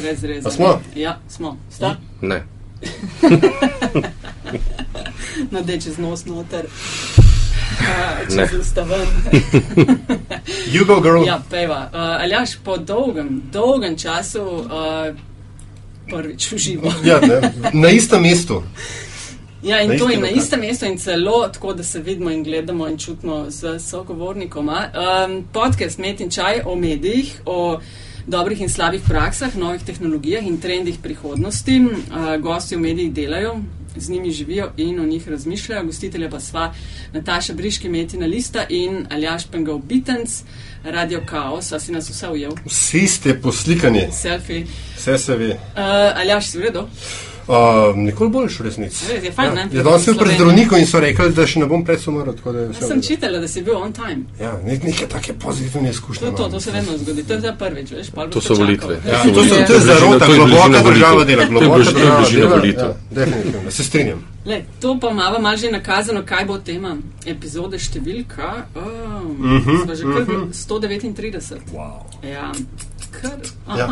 brez reza. A smo? Ja, smo. Sta? Ne. Nadej čez nos noter. Uh, čez usta ven. You go, girl. Ja, peva. Uh, Aljaš, po dolgem, dolgem času uh, prvič uživo. Ja, ne, na istem mestu. Ja, in Na to je na istem mestu in celo tako, da se vidimo in gledamo in čutimo z sogovornikoma. Um, podcast Met in čaj o medijih, o dobrih in slabih praksah, novih tehnologijah in trendih prihodnosti. Uh, gosti v medijih delajo, z njimi živijo in o njih razmišljajo. Gostitelja pa sva Nataša Briški, Metina Lista in Aljaš Pengov Bitens, Radio Chaos. A si nas vse ujel? Vsi ste poslikani, Selfie. vse se ve. Uh, Aljaš, si v redu? Uh, nikoli boljš, v resnici. Res, je fajn? Ja, danes sem pri Slovenija. zdravniku in so rekli, da še ne bom preveč umrl. tako da je vse Jaz sem čitala, da si bil on time. Ja, ne, neke take pozitivne izkušnje. To je to, to se vedno zgodi. To je zdaj prvič, veš, pa To so volitve. Ja, To to, so to je zarota, je globoka država dela, je globoka je država dela. volitev. Ja, definitivno, se strinjam. Le, to pa malo mal že nakazano, kaj bo tema epizode številka. Oh, Mhm, Smo že kar mhm. 139. Wow. Ja, kar. Ja.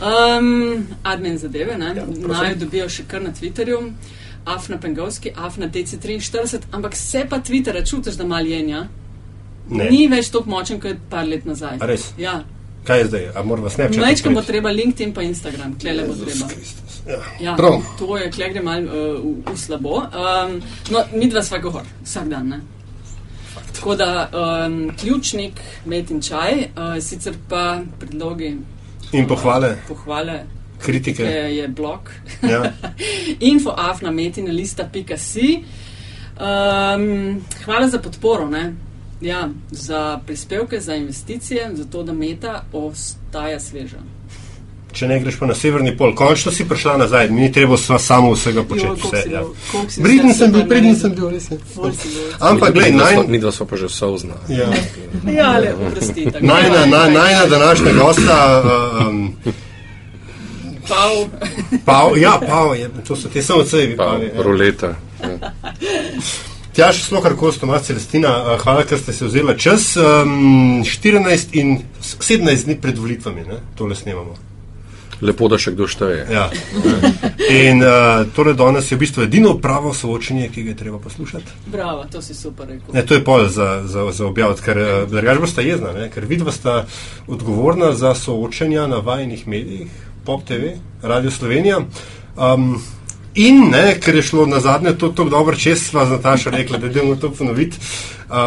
Um, admin zadeve, ne? Ja. Naj jo dobijo še kar na Twitterju. Afna Pengovski, Afna DC43, ampak se pa Twittera čutiš, da mal jenja. Ne. Ni več tako močen kot par let nazaj. A res? Ja. Kaj je zdaj? A moramo Snapchat? Najčkam bo treba LinkedIn pa Instagram, klele bo treba. Kristus. Ja. Ja, Prav. to je, kle gre malo uh, v, v slabo. Um, no, mi dva sva gor, vsak dan. Ne? Tako da um, ključnik, med in čaj, uh, sicer pa predlogi. In pohvale, Pohvale, kritike. je, je blog. Ja. Info afna metina lista.si. Um, hvala za podporo. Ne? Ja, za prispevke, za investicije, za to, da meta ostaja sveža. Če ne greš pa na severni pol, končno si prišla nazaj, mi ni treba sva samo vsega početi. koliko Vse, ja. Briden sem bil, briden sem bil, res je. Ampak, gledaj, naj, Mi dva smo pa že vse uznali. ja, Ja, le, oprosti. tako. najna, na, najna današnja gosta, uh, um, Pav. Pav, ja, Pav, je, to so te samo cevi. Pa Pav, ja. ruleta. Ja. Tjaš smo kar koli, Tomas Celestina, uh, hvala, ker ste se vzela čas. Um, 14 in 17 dni pred volitvami, ne? tole snemamo. Lepo, da še kdo šteje. Ja. In uh, tole danes je v bistvu edino pravo soočenje, ki ga je treba poslušati. Bravo, to si super rekel. Ne, to je pol za, za, za objaviti, ker uh, drugače boste jezna, ne? ker vidva sta odgovorna za soočenja na vajnih medijih, Pop TV, Radio Slovenija. Um, in, ne, ker je šlo na zadnje to tako dobro čez, sva z Natašo rekla, da idemo to ponoviti.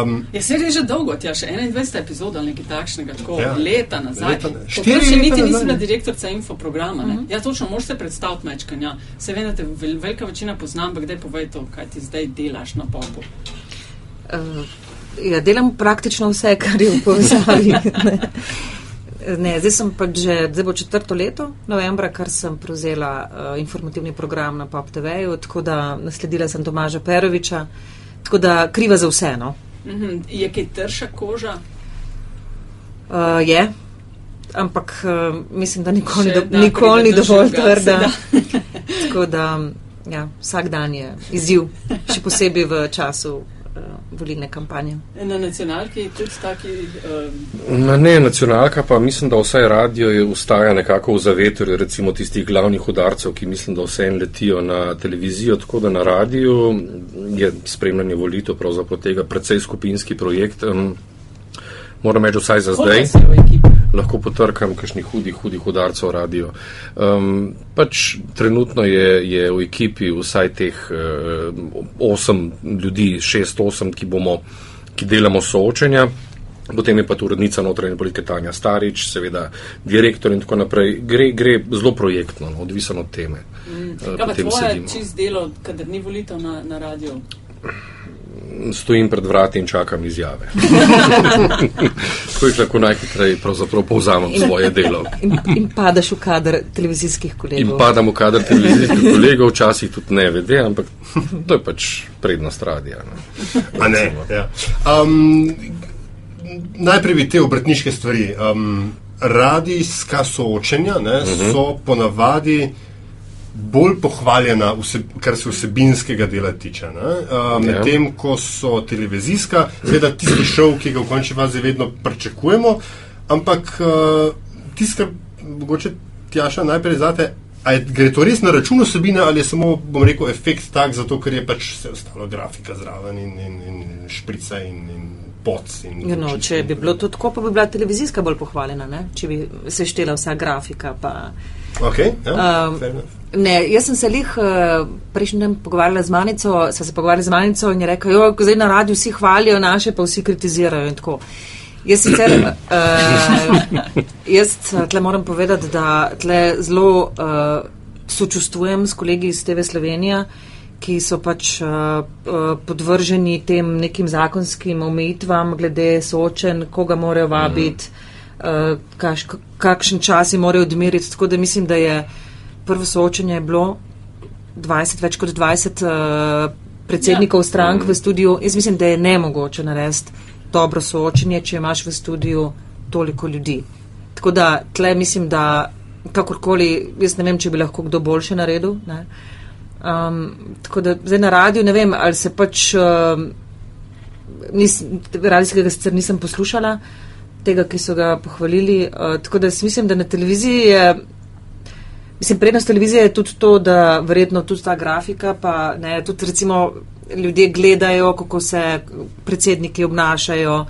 Um, Ja, se je že dolgo, tja, še 21 epizod ali nekaj takšnega, tako Ja. leta nazaj. Leta ne- štiri še leta niti nazaj, nisem bila direktorica infoprograma. Uh -huh. Ja, točno, moraš se predstaviti mečkan. Ja. Se vem, da te vel, velika večina poznam, ampak daj povej to, kaj ti zdaj delaš na popu. Uh, ja, delam praktično vse, kar je v povezavi. ne. Zdaj sem pač že, zdaj bo četrto leto, novembra, kar sem prevzela uh, informativni program na Pop TV-ju, tako da nasledila sem Tomaža Peroviča, tako da kriva za vse, no. Uh -huh. Je kaj trša koža? Uh, je, ampak uh, mislim, da nikoli, Še do, da nikoli ni dovolj trda. seveda. Tako da ja, vsak dan je izziv, še posebej v času volilne kampanje. Na nacionalki tudi taki. Um, Ma ne, nacionalka pa mislim, da vsaj radio je ustaja nekako v zavetju, recimo tistih glavnih udarcev, ki mislim, da vse en letijo na televizijo, tako da na radiju je spremljanje volitev pravzaprav tega precej skupinski projekt. Um, moram reči, vsaj za zdaj. koliko si v ekipi? Lahko potrkam kakšnih hudih, hudih udarcev radio. Um, pač trenutno je, je v ekipi vsaj teh uh, osem ljudi, šest, osem, ki bomo, ki delamo soočenja. Potem je pa tu urednica notranje politike Tanja Starič, seveda direktor in tako naprej. Gre, gre zelo projektno, no, odvisno od teme. Mm. Kaj pa tvoje čist delo, kadar ni volitev na, na radiju? Stojim pred vrati in čakam izjave. Tako jih lahko najhitreje povzamem svoje delo. In, in padaš v kader televizijskih In kolegov. padamo v kader televizijskih kolegov, včasih tudi ne vede, ampak to je pač prednost radija. No. A ne. Ja. Um, najprej bi te obrtniške stvari. Um, radijska soočenja ne, uh -huh. so ponavadi bolj pohvaljena, vse, kar se vsebinskega dela tiče. Um, Ja. Medtem ko so televizijska, seveda tisti šov, ki ga v končni fazi vedno pričakujemo, ampak uh, tisto, kar mogoče Tjaša, najprej zate. Je, gre to res na račun osebine ali je samo, bom rekel, efekt tak, zato ker je pač vse ostalo grafika zraven in, in, in šprica in, in poc. In Ja, no, če bi bilo to tako, pa bi bila televizijska bolj pohvaljena, ne? če bi se štela vsa grafika. Pa. Okay, ja, Um, fair enough. Ne, jaz sem se lih uh, prejšnji dan pogovarjala z Manico, sem se pogovarjala z Manico in je rekel, jo, zdaj na radiju vsi hvalijo naše, pa vsi kritizirajo in tako. Jaz sicer, uh, jaz eh, tle moram povedati, da tle zelo uh, sočustvujem s kolegi iz TV Slovenija, ki so pač uh, uh, podvrženi tem nekim zakonskim omejitvam glede soočen, koga morajo vabiti, uh, kaš, kakšen čas jim morajo odmeriti. Tako da mislim, da je prvo soočenje bilo 20, več kot 20 uh, predsednikov ja. strank v studiu. Jaz mislim, da je nemogoče narediti dobro soočenje, če imaš v studiu toliko ljudi. Tako da tle mislim, da kakorkoli, jaz ne vem, če bi lahko kdo boljše naredil. Ne. Um, tako da zdaj na radiju ne vem, ali se pač, um, nis, radijskega sicer nisem poslušala, tega, ki so ga pohvalili. Uh, tako da mislim, da na televiziji je. Mislim, prednost televizije je tudi to, da verjetno tudi ta grafika, pa ne, tudi recimo ljudje gledajo, kako se predsedniki obnašajo,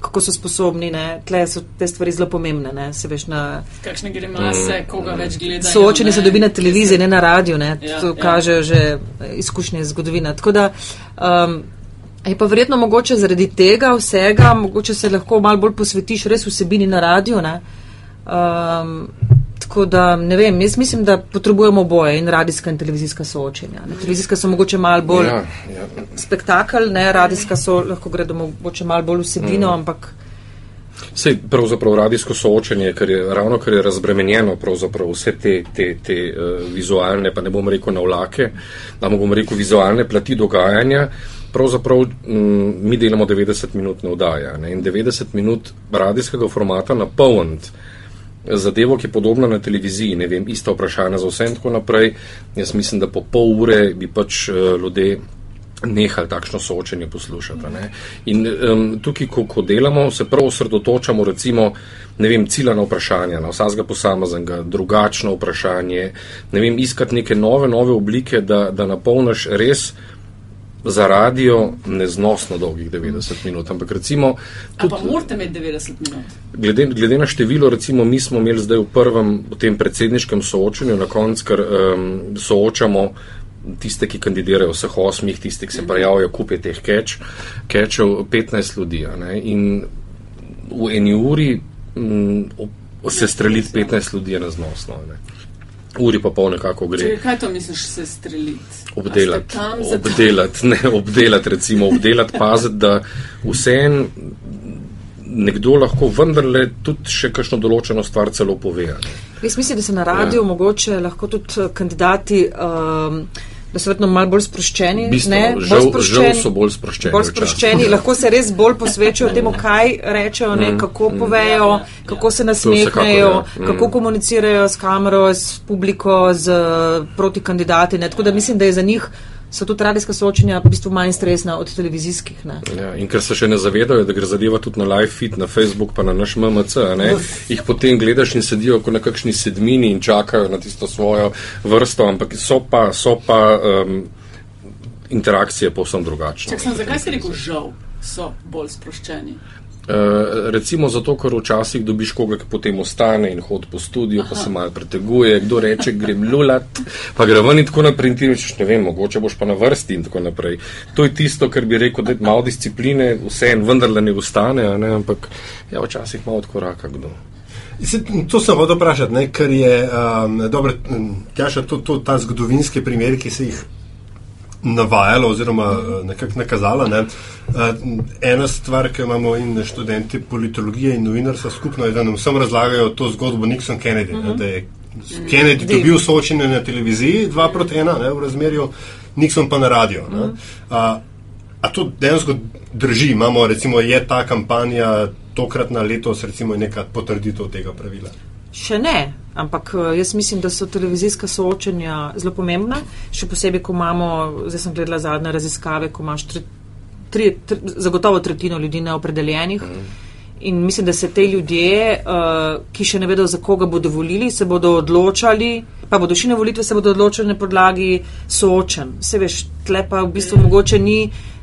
kako so sposobni, ne, tle so te stvari zelo pomembne, ne, se veš na. Kakšne grimase, koga več gleda. Soočenje se dobi na televiziji, ne na radiju, ne, Ja, to ja. kažejo že izkušnje iz zgodovine. Tako da, um, je pa verjetno mogoče zaradi tega vsega, mogoče se lahko malo bolj posvetiš res vsebini na radiju, ne. Um, tako da, ne vem, jaz mislim, da potrebujemo oboje in radijska in televizijska soočenja. Ne. Televizijska so mogoče malo bolj Ja, ja. spektakel, ne, radijska so lahko gredo mogoče malo bolj vsebino, mm. ampak Sej pravzaprav radijsko soočenje, ker je ravno ker je razbremenjeno vse te, te, te uh, vizualne, pa ne bom rekel navlake, da bom rekel vizualne plati dogajanja. Pravzaprav m, mi delamo 90-minutne vdaje ne, in 90 minut radijskega formata napolniti zadevo, ki je podobna na televiziji, ne vem, ista vprašanja za vse in tako naprej. Jaz mislim, da po pol ure bi pač uh, ljudje nehali takšno soočenje poslušati. Ne? In um, tukaj, ko, ko delamo, se prav osredotočamo recimo, ne vem, ciljana vprašanja, na vsakega posameznega, drugačno vprašanje, ne vem, iskati neke nove, nove oblike, da, da napolniš res za radio neznosno dolgih 90 minut. Ampak recimo, A pa morate imeti 90 minut. glede, glede na število, recimo mi smo imeli zdaj v prvem, v tem predsedniškem soočenju, na koncu, ker um, soočamo tiste, ki kandidirajo, vseh osmih, tiste, ki se prijavijo, kupe teh keč, kečev, 15 ljudi. ne. In v eni uri m, op- se streliti 15 ljudi je neznosno. Ne. Uri pa pol nekako gre Če, kaj to misliš, se streliti? obdelati, obdelati, ne obdelati, recimo obdelati, paziti, da vseen nekdo lahko vendarle tudi še kakšno določeno stvar celo pove. Jaz mislim, da se na radiju ja. mogoče lahko tudi kandidati, um, da so verjetno malo bolj sproščeni. Bistveno, ne, žal- bolj sproščeni, žal so bolj sproščeni Bolj sproščeni, lahko se res bolj posvečajo temu, kaj rečejo, ne, kako povejo, kako se nasmehnejo, ja. Mm. kako komunicirajo s kamero, s publiko, z proti kandidati. Ne. Tako da mislim, da je za njih. So tudi radijska soočenja v bistvu manj stresna od televizijskih. Ne. Ja, in ker se še ne zavedajo, da gre zadeva tudi na live feed, na Facebook, pa na naš MMC, a ne, jih potem gledaš in sedijo kot na kakšni sedmini in čakajo na tisto svojo vrsto, ampak so pa, so pa um, interakcije povsem drugačne. Čak sem, zakaj si rekel žal, so bolj sproščeni? Uh, recimo zato, ker včasih dobiš koga, ki potem ostane in hodi po studiu, pa se malo preteguje, kdo reče, grem lulat, pa gre ven in tako naprej. In ti rečeš, ne vem, mogoče boš pa na vrsti in tako naprej. To je tisto, kar bi rekel, da je malo discipline, vse en vendarle ne ustane, a ne, ampak ja, včasih malo od koraka kdo. Se, to sem hotel vprašati, ne, ker je um, dobro, Tjaša, to, to, ta zgodovinski primer, ki se jih navajalo oziroma eh, nekako nakazala. Ne. Eh, Ena stvar, ki imamo in študenti politologije in novinarstva skupno, je, da nam vsem razlagajo to zgodbo Nixon Kennedy. Ne, da je Kennedy dobil soočenje na televiziji, dva proti ena ne, v razmerju, Nixon pa na radio. Ne. A, a to dejansko drži? Imamo, recimo, je ta kampanja tokratna letos, recimo, neka potrditev tega pravila? Še ne, ampak eh, jaz mislim, da so televizijska soočenja zelo pomembna, še posebej, ko imamo, zdaj sem gledala zadnje raziskave, ko imaš tri, tri, tri, zagotovo tretjino ljudi neopredeljenih. In mislim, da se te ljudje, uh, ki še ne vedo, za koga bodo volili, se bodo odločali, pa bodo šli na volitve, se bodo odločali na podlagi soočen. Se veš, tle pa v bistvu mogoče ni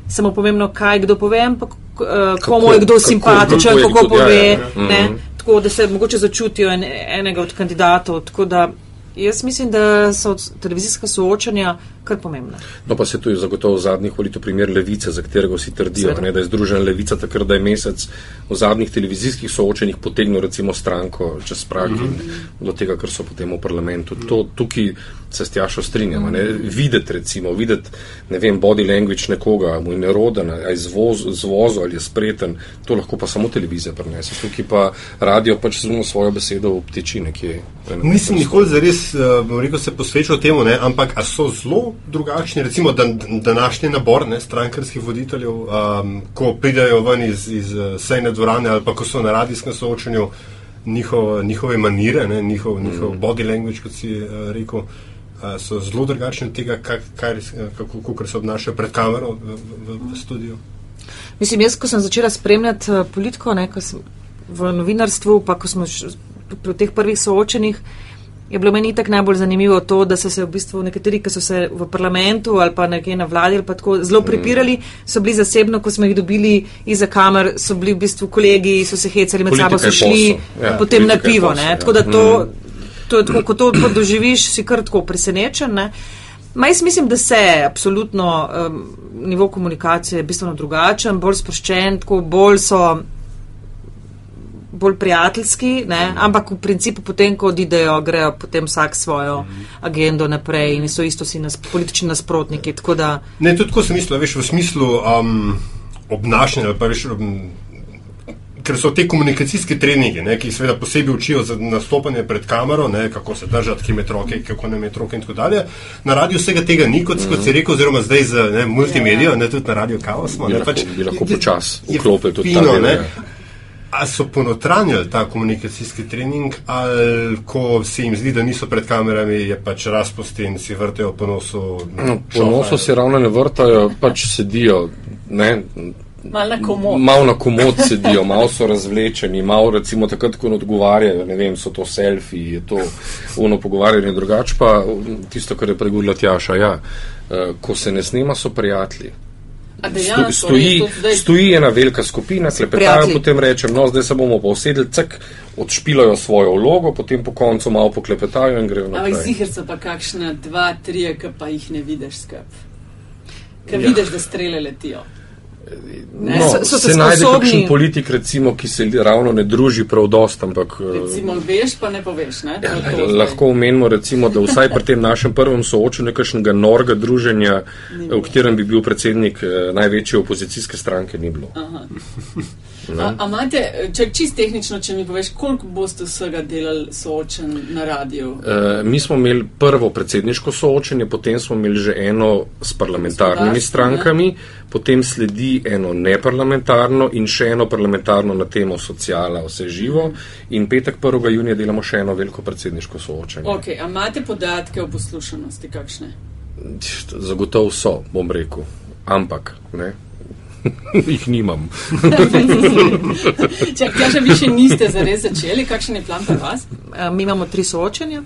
samo pomembno, kaj kdo pove, ampak uh, komu je kdo kako- simpatičen, kako kako kdo- pove. ja, ja, ja. ne, Mhm. Tako da se mogoče začutijo en, enega od kandidatov. Tako da jaz mislim, da so televizijska soočanja kar pomembna. No, pa se tu je zagotovo zadnjih volitev primer levice, za katerega vsi trdijo, Seveda. ne, da je združena levica takrat, da je mesec v zadnjih televizijskih soočenjih potegnil recimo stranko čez prak in do tega, kar so potem v parlamentu. To, tukaj se s Tjašo strinjamo. Ne. Videti recimo, videti, ne vem, body language nekoga, mu je neroden, ali je zvoz, zvozo ali je spreten, to lahko pa samo televizija prenese. Tukaj pa radio pač zumo svojo besedo v ptiči nekje. Nisem nikoli zares, uh, bom rekel, se posvečal temu, ne, ampak a so zelo drugačni, recimo dan, današnji nabor ne, strankarskih voditeljev, um, ko pridajo ven iz, iz uh, sejne dvorane ali pa ko so na radijskem soočanju, njihov, njihove manire, ne, njihov, njihov Mm. body language, kot si uh, rekel, uh, so zelo drugačni od tega, kak, res, eh, kako, kako se obnašajo pred kamero v, v, v studiu. Mislim, jaz, ko sem začela spremljati uh, politiko, ne, ko sem v novinarstvu, pa ko smo pri teh prvih soočenih, je bilo meni tako najbolj zanimivo to, da so se v bistvu nekateri, ki so se v parlamentu ali pa nekje na vladi ali pa tako zelo pripirali, so bili zasebno, ko smo jih dobili iza kamer, so bili v bistvu kolegi, so se hecali med Politika sabo, so šli ja, potem na pivo. posel, ja. tako da to, Mm. to je tako, ko to doživiš, si kar tako presenečen. Ne. Ma jaz mislim, da se absolutno um, nivo komunikacije je bistveno drugačen, bolj sproščen, tako bolj so bolj prijateljski, ne? ampak v principu potem, ko odidejo, grejo potem vsak svojo agendo naprej in so isto si nas, politični nasprotniki. Tako da Ne, tudi tako sem mislil, veš, v smislu um, obnašanja, ali pa veš, um, ker so te komunikacijske treninge, ne, ki jih seveda posebej učijo za nastopanje pred kamero, ne, kako se držati, kje med roke, kako ne med roke in tako dalje. Na radiju vsega tega ni, kot, kot si rekel, oziroma zdaj z ne, multimedijo, ne tudi na radiju Kava smo. Ne, lahko- bi lahko počasi je vklopili tudi fino, ta del, ne. ja. A so ponotranjali ta komunikacijski trening, ali ko se jim zdi, da niso pred kamerami, je pač razposti in si vrtejo po nosu. No, po nosu se ravno ne vrtajo, pač sedijo. Ne, Mal na komod. Malo na komod sedijo, malo so razvlečeni, malo recimo takrat, ko odgovarjajo, ne vem, so to selfiji, je to ono pogovarjanje drugače, pa tisto, kar je pregudila Tjaša, ja, eh, ko se ne snema, so prijatelji. Dejansko, stoji, zdaj- stoji ena velika skupina, klepetajo, Prijatelji. potem rečem, no, zdaj se bomo pa usedli, cek, odšpilajo svojo vlogo, potem po koncu malo poklepetajo in grejo Ampak naprej. zihar so pa kakšna dva, tri, ki pa jih ne vidiš skrb. Ker Ja. vidiš, da strele letijo. Ne, No, so- so se se najde kakšen politik, recimo, ki se ravno ne druži prav dost, ampak eh, Recimo veš, pa ne poveš. Ne? To Ja, zdaj. lahko omenimo, recimo, da vsaj pri tem našem prvem soočenju nekakšnega norga druženja, v katerem bi bil predsednik eh, največje opozicijske stranke, ni bilo. Aha. Ne? A, a imate, če čist tehnično, če mi poveš, koliko boste vsega delali soočen na radiju? Eh, Mi smo imeli prvo predsedniško soočenje, potem smo imeli že eno s parlamentarnimi strankami, potem sledi eno neparlamentarno in še eno parlamentarno na temo sociala, vse živo. In petek 1. junija delamo še eno veliko predsedniško soočenje. Ok, a imate podatke o poslušanosti kakšne? Zagotovo so, bom rekel, ampak ne. Jih nimam. Če kaže, vi še niste zares začeli, kakšen je plan pri vas? eh, mi imamo tri soočenja.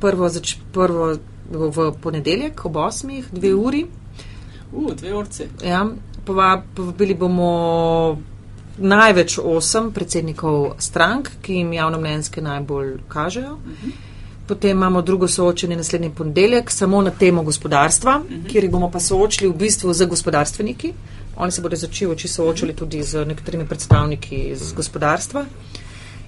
Prvo, zač, prvo v ponedeljek ob 8, dve uri. U, dve orce. Ja, pova- povabili bomo največ osem predsednikov strank, ki jim javnomnenjske najbolj kažejo. Potem imamo drugo soočenje naslednji ponedeljek, samo na temo gospodarstva, kjer jih bomo pa soočili v bistvu z gospodarstveniki. Oni se bodo začeli oči soočali tudi z nekaterimi predstavniki iz gospodarstva.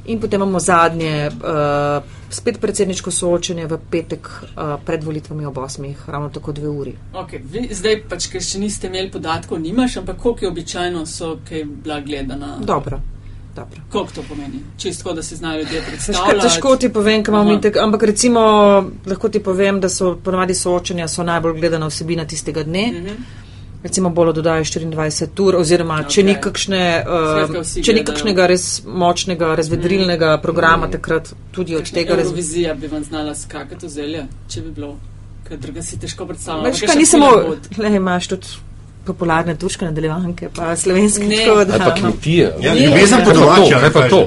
In potem imamo zadnje, uh, spet predsedniško soočenje v petek uh, pred volitvami ob 8, ravno tako dve uri. Okay, vi, zdaj pač, ker še niste imeli podatkov, nimaš, ampak koliko je običajno so kaj bila gledana? Dobro, dobro. Koliko to pomeni? Čisto, da se znajo ljudje Težko, predstavljati. težko ti povem, imamo Aha. itek, ampak recimo lahko ti povem, da so ponovadi soočenja so najbolj gledana vsebina tistega dne. Mm Mhm. -hmm. Recimo bolj dodajo 24 ur, oziroma okay. če ni, kakšne, uh, če ni kakšnega res močnega, razvedrilnega programa, takrat tudi od tega razvija. Eurovizija bi vam znala skakati v zelje, če bi bilo, ker druga si težko predstavljam. Veš, ampak kaj še ni samo, Hollywood. le imaš tudi popularne turške nadaljevanke, pa slovenske. Ne. tako Ali da- pa kmetije. Ja, Ne, ljubezen po pa to, domače. kaj pa to?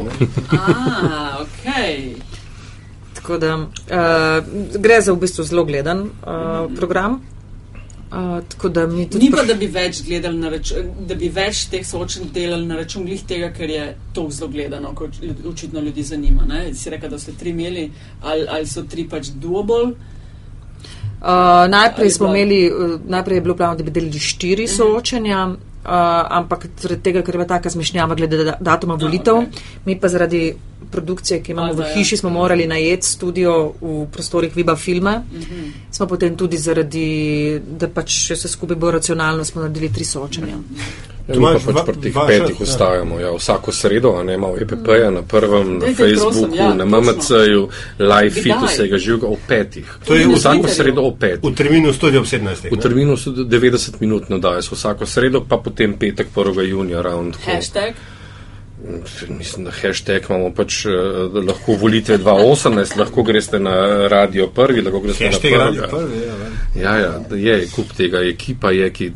A, ok. Tako da uh, gre za v bistvu zelo gledan uh, program. Uh, tako da mi tudi Ni pa, da bi več gledali na račun, da bi več teh soočenj delali na račun glih tega, ker je to zelo gledano, kot očitno ljudi zanima. Ne? Si rekel, da ste tri imeli, ali, ali so tri pač doable. Uh, najprej bila- imeli, uh, najprej je bilo plano, da bi delili štiri soočenja, uh, ampak zaradi tega, ker je bila taka zmešnjava glede da, datuma volitev, okej. mi pa zaradi produkcije, ki imamo A, v hiši, smo morali najeti studio v prostorih Viba filma. Smo potem tudi zaradi, da pač še vse skupaj bo racionalno, smo naredili tri soočenja. Ja, mi pa pač pri teh petih ja. ostajamo. Ja, vsako sredo, a ne imamo EPP-ja na prvem, na Facebooku, prosim, ja, na. MMC-ju, live fitu vsega živega o petih. To je vsako sredo o petih. V terminu studio ob 17. V terminu so 90 minut nadaje, so vsako sredo, pa potem petek 1. junija, ravno tako. Hashtag. Mislim, da hashtag imamo pač eh, lahko volitve 2018, lahko greste na radio prvi, lahko greste Hashtag na radio prvega. prvi, ja, ja. Ja, ja, je kup tega, ekipa je, ki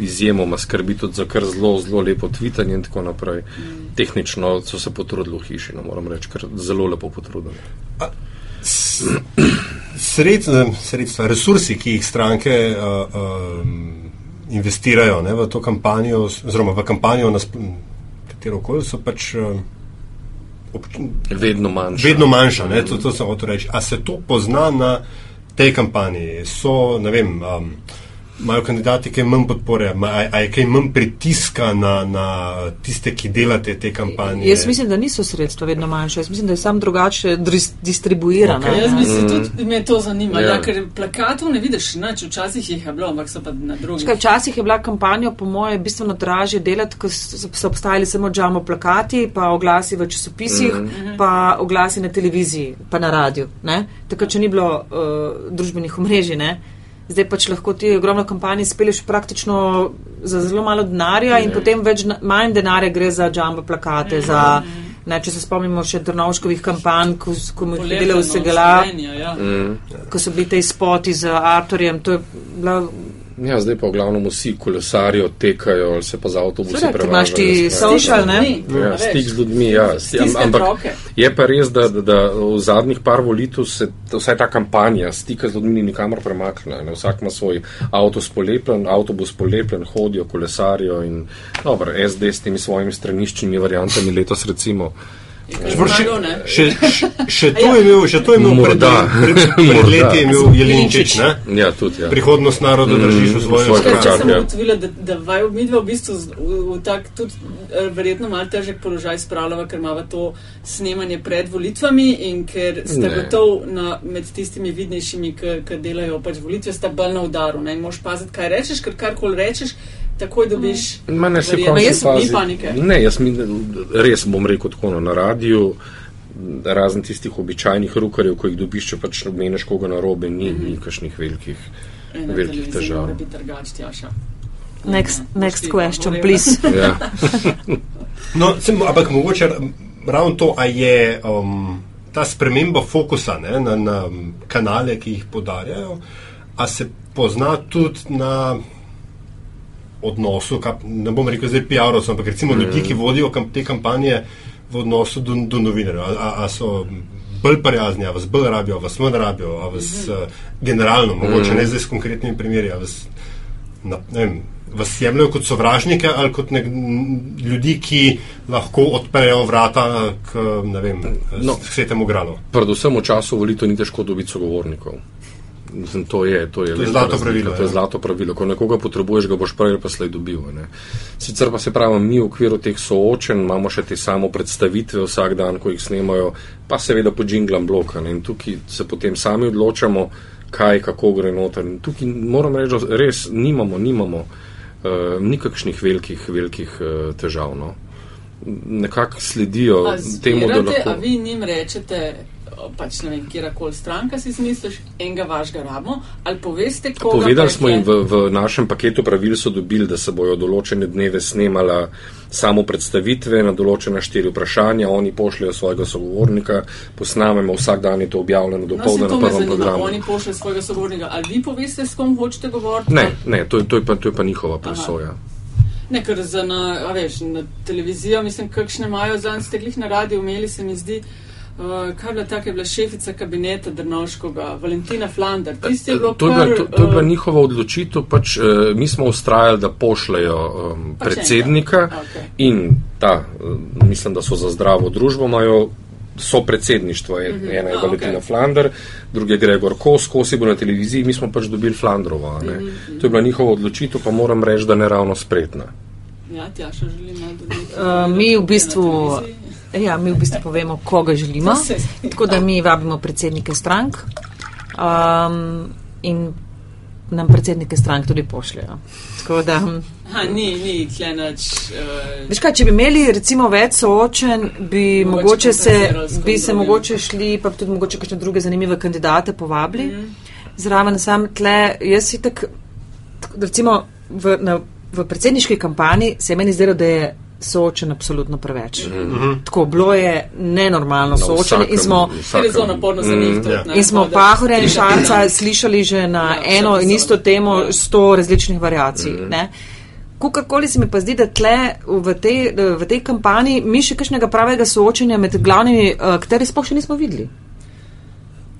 izjemoma skrbi tudi za kar zelo, zelo lepo tvitanje in tako naprej. Tehnično so se potrudili v hiši, no, moram reči, ker zelo lepo potrudili. Sredstva, sredstva, resursi, ki jih stranke uh, um, investirajo ne, v to kampanjo, oziroma v kampanjo, na katero koli, so pač uh, obč, Vedno manjše. vedno manjša. Ne, to, to sem hotel reči. A se to pozna na tej kampanji? So, ne vem. Um, Imajo kandidati kaj manj podpore, Ma- a, a je kaj manj pritiska na, na tiste, ki delate te kampanje? Jaz mislim, da niso sredstva vedno manjša, jaz mislim, da je sam drugače distribuirana. Okej. Jaz mislim, tudi me to zanima, Ja. ja. ker plakatov ne vidiš, nič, včasih jih je bilo, ampak so pa na drugih. Čakaj, včasih je bila kampanja, po moje, bistveno dražje delati, ko so so obstajali samo džamo plakati, pa oglasi v časopisih, mm -hmm. pa oglasi na televiziji, pa na radiju. ne. Takrat, če ni bilo uh, družbenih omrežij, ne. Zdaj pač lahko ti ogromno kampanj speleš praktično za zelo malo denarja in potem več, manj denarja gre za džamo plakate, za, ne, če se spomnimo še Drnovškovih kampanj, ko, ko mu je delal vse gala, Slovenija, ja. Mm. ko so bili te spoti z Arturjem, to je bila Ja, zdaj pa v glavnem vsi kolesarijo, tekajo ali se pa z avtobusi Seveda, ker imaš ti prevažajo. so- Social, ne? Ja, a stik z ljudmi, ja. Sti- am- Stiskati Ampak roke. je pa res, da, da, da v zadnjih par volitev se vsaj ta kampanja stika z ljudmi ni nikamor premaknila. Ne? Vsak ima svoj avto spolepljen, avtobus spolepljen, hodijo, kolesarijo in dobro, SD s temi svojimi straniščnimi variantami letos recimo. Čeprav Še, Zmagal, ne? še, še, še to je imel, še to je imel pred, Morda. pred, pred Morda. leti je imel Jelinčič, ne? Ja, tudi ja. Prihodnost naroda držiš v svojem svoj Kaj, če rokah, sem ja. ugotovila, da, da vaju midva v bistvu v, v tak tudi eh, verjetno malo težek položaj spravljava, ker imava to snemanje pred volitvami in ker sta gotov na, med tistimi vidnejšimi, ki delajo pač volitve, sta bolj na udaru. Ne? In moraš paziti, kaj rečeš, ker karkoli rečeš, takoj dobiš. Ma ne se končni Jaz fazi- ni panike. Ne, jaz mi, res bom rekel tako no, na radiju, razen tistih običajnih rukarjev, ko jih dobiš, če pač meniš koga na robe, ni, Mhm. ni kakšnih velikih, Ena velikih težav. Next, next question, please. Ja. No, sem, ampak mogoče ravno to, a je um, ta sprememba fokusa ne, na, na kanale, ki jih podarjajo, a se pozna tudi na odnosu, kap, ne bom rekel zdaj PR-ovcev, ampak recimo mm. ljudi, ki vodijo kam, te kampanje v odnosu do, do novinarjev. A, a, a so bolj prijazni, a vas bolj rabijo, a vas manj rabijo, a vas mm. uh, generalno, mogoče mm. ne zdaj s konkretnimi primeri, a vas na, ne vem, vas jemljajo kot sovražnike ali kot nek, ljudi, ki lahko odprejo vrata k, ne vem, No. no. svetemu gradu. Predvsem v času volitev ni težko dobiti sogovornikov. Mislim, to je, to je, To je zlato razlika, pravilo, To je ja. zlato pravilo. Ko nekoga potrebuješ, ga boš prej ali pa slej dobil. a Ne? Sicer pa se pravi, mi v okviru teh soočen imamo še te samo predstavitve vsak dan, ko jih snemajo, pa seveda po džinglam bloka. Ne? In tukaj se potem sami odločamo, kaj, kako gre noter. In tukaj moram reči, da res nimamo, nimamo uh, nikakšnih velikih, velikih uh, težav. No? Nekako sledijo A temu, da zbirate, a lahko. vi njim rečete, pač ne vem, kjerkoli stranka si izmisliš, enega vašega rabimo, ali poveste, koga Povedali smo jim v, v našem paketu pravil so dobili, da se bojo določene dneve snemala samo predstavitve na določena štiri vprašanja, oni pošljajo svojega sogovornika, posnamemo, vsak dan je to objavljeno do No, povdne na prvem programu. oni pošljajo svojega sogovornika, ali vi poveste, s kom hočete govoriti? Ne, ne, to, je- to, je pa, to je pa njihova presoja. Ne, ker za na, veš, na televizijo, mislim, kakšne imajo zanj ste glih na radiju imeli, se mi zdi. Uh, kaj je bila taka, je bila šefica kabineta Drnovškega, Valentina Flander. Tisti je bilo To je, bila, kar, to, to je bila eh, njihova odločitev, pač uh, mi smo ustrajali, da pošljajo um, Pač predsednika. Okej. in ta, uh, mislim, da so za zdravo družbo, imajo so predsedništvo, en, Mhm. ena je Valentina okej. Flander, drugi je Gregor Kos, Kos je bil na televiziji, mi smo pač dobili Flandrova. ne. Mhm, To je bila njihova odločitev, pa moram reči, da ne ravno spretna. Ja, Tjaša želi malo dodati. Uh, mi v bistvu. Ja, mi v bistvu povemo, koga želimo. Tako da mi vabimo predsednike strank um, in nam predsednike strank tudi pošljajo. Tako da, Ha, ni, ni klenač. Uh, veš kaj, če bi imeli recimo več soočen, bi Mogoče mogoče se, bi se mogoče šli, pa tudi mogoče kakšne druge zanimive kandidate povabili. Mhm. Zraven sam tle, jaz si tak, recimo v, na, v predsedniški kampanji se je meni zdelo, da je soočen absolutno preveč. Tako bilo je nenormalno Na soočenje in smo. zelo naporno za njih. tudi, ja. ne, In smo Pahorja in Šarca slišali že na Ja, eno in isto temo Ja. sto različnih variacij. ne. Kakorkoli se mi pa zdi, da tle v tej, v tej kampanji mi še kakšnega pravega soočenja med glavnimi akteri sploh še nismo videli.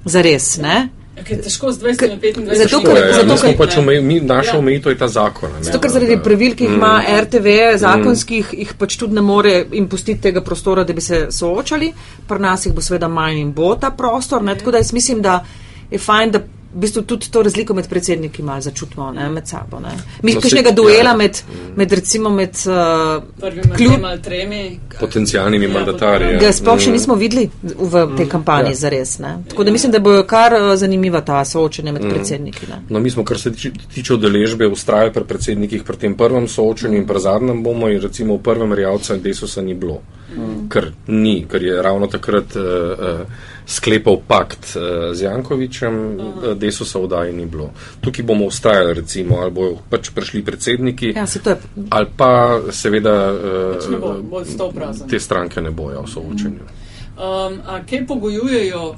Zares, ne? Ja, je težko z 20 in 25. Zato, To ker- je, zato, mi smo ker- pač omej, mi, naša Ja. omejitev je ta zakon. ne. Zato, ker zaradi pravil, ki jih ima Mm. RTV, zakonskih, jih pač tudi ne more jim pustiti tega prostora, da bi se soočali. Pri nas jih bo seveda manj in bo ta prostor. Ne? Tako da jaz mislim, da je fajn, da v bistvu tudi to razliko med predsedniki malo začutimo ne? med sabo. Ne? Mi No, kakšnega duela ja. med, med recimo med uh, kljub. ali tremi. Potencialnimi Ja, mandatarji. ja. Ga sploh še Mm. nismo videli v tej kampanji ja. zares. Ne? Tako da mislim, da bo kar uh, zanimiva ta soočenja med predsedniki. Ne? No, mi smo, kar se tiče, tiče udeležbe, ustrajali pri predsednikih pri tem prvem soočenju in pri zadnjem bomo in recimo v prvem Rjavca in Desusa ni bilo. Mm. Ker ni, ker je ravno takrat uh, uh, sklepal pakt uh, z Jankovičem, uh. Desusa vdaj ni bilo. Tukaj bomo ustrajali recimo, ali bojo pač prišli predsedniki, Ja, se to je. ali pa seveda Pač bo, uh, bo prazen. te stranke ne bojo v soočenju. Um, a kaj pogojujejo,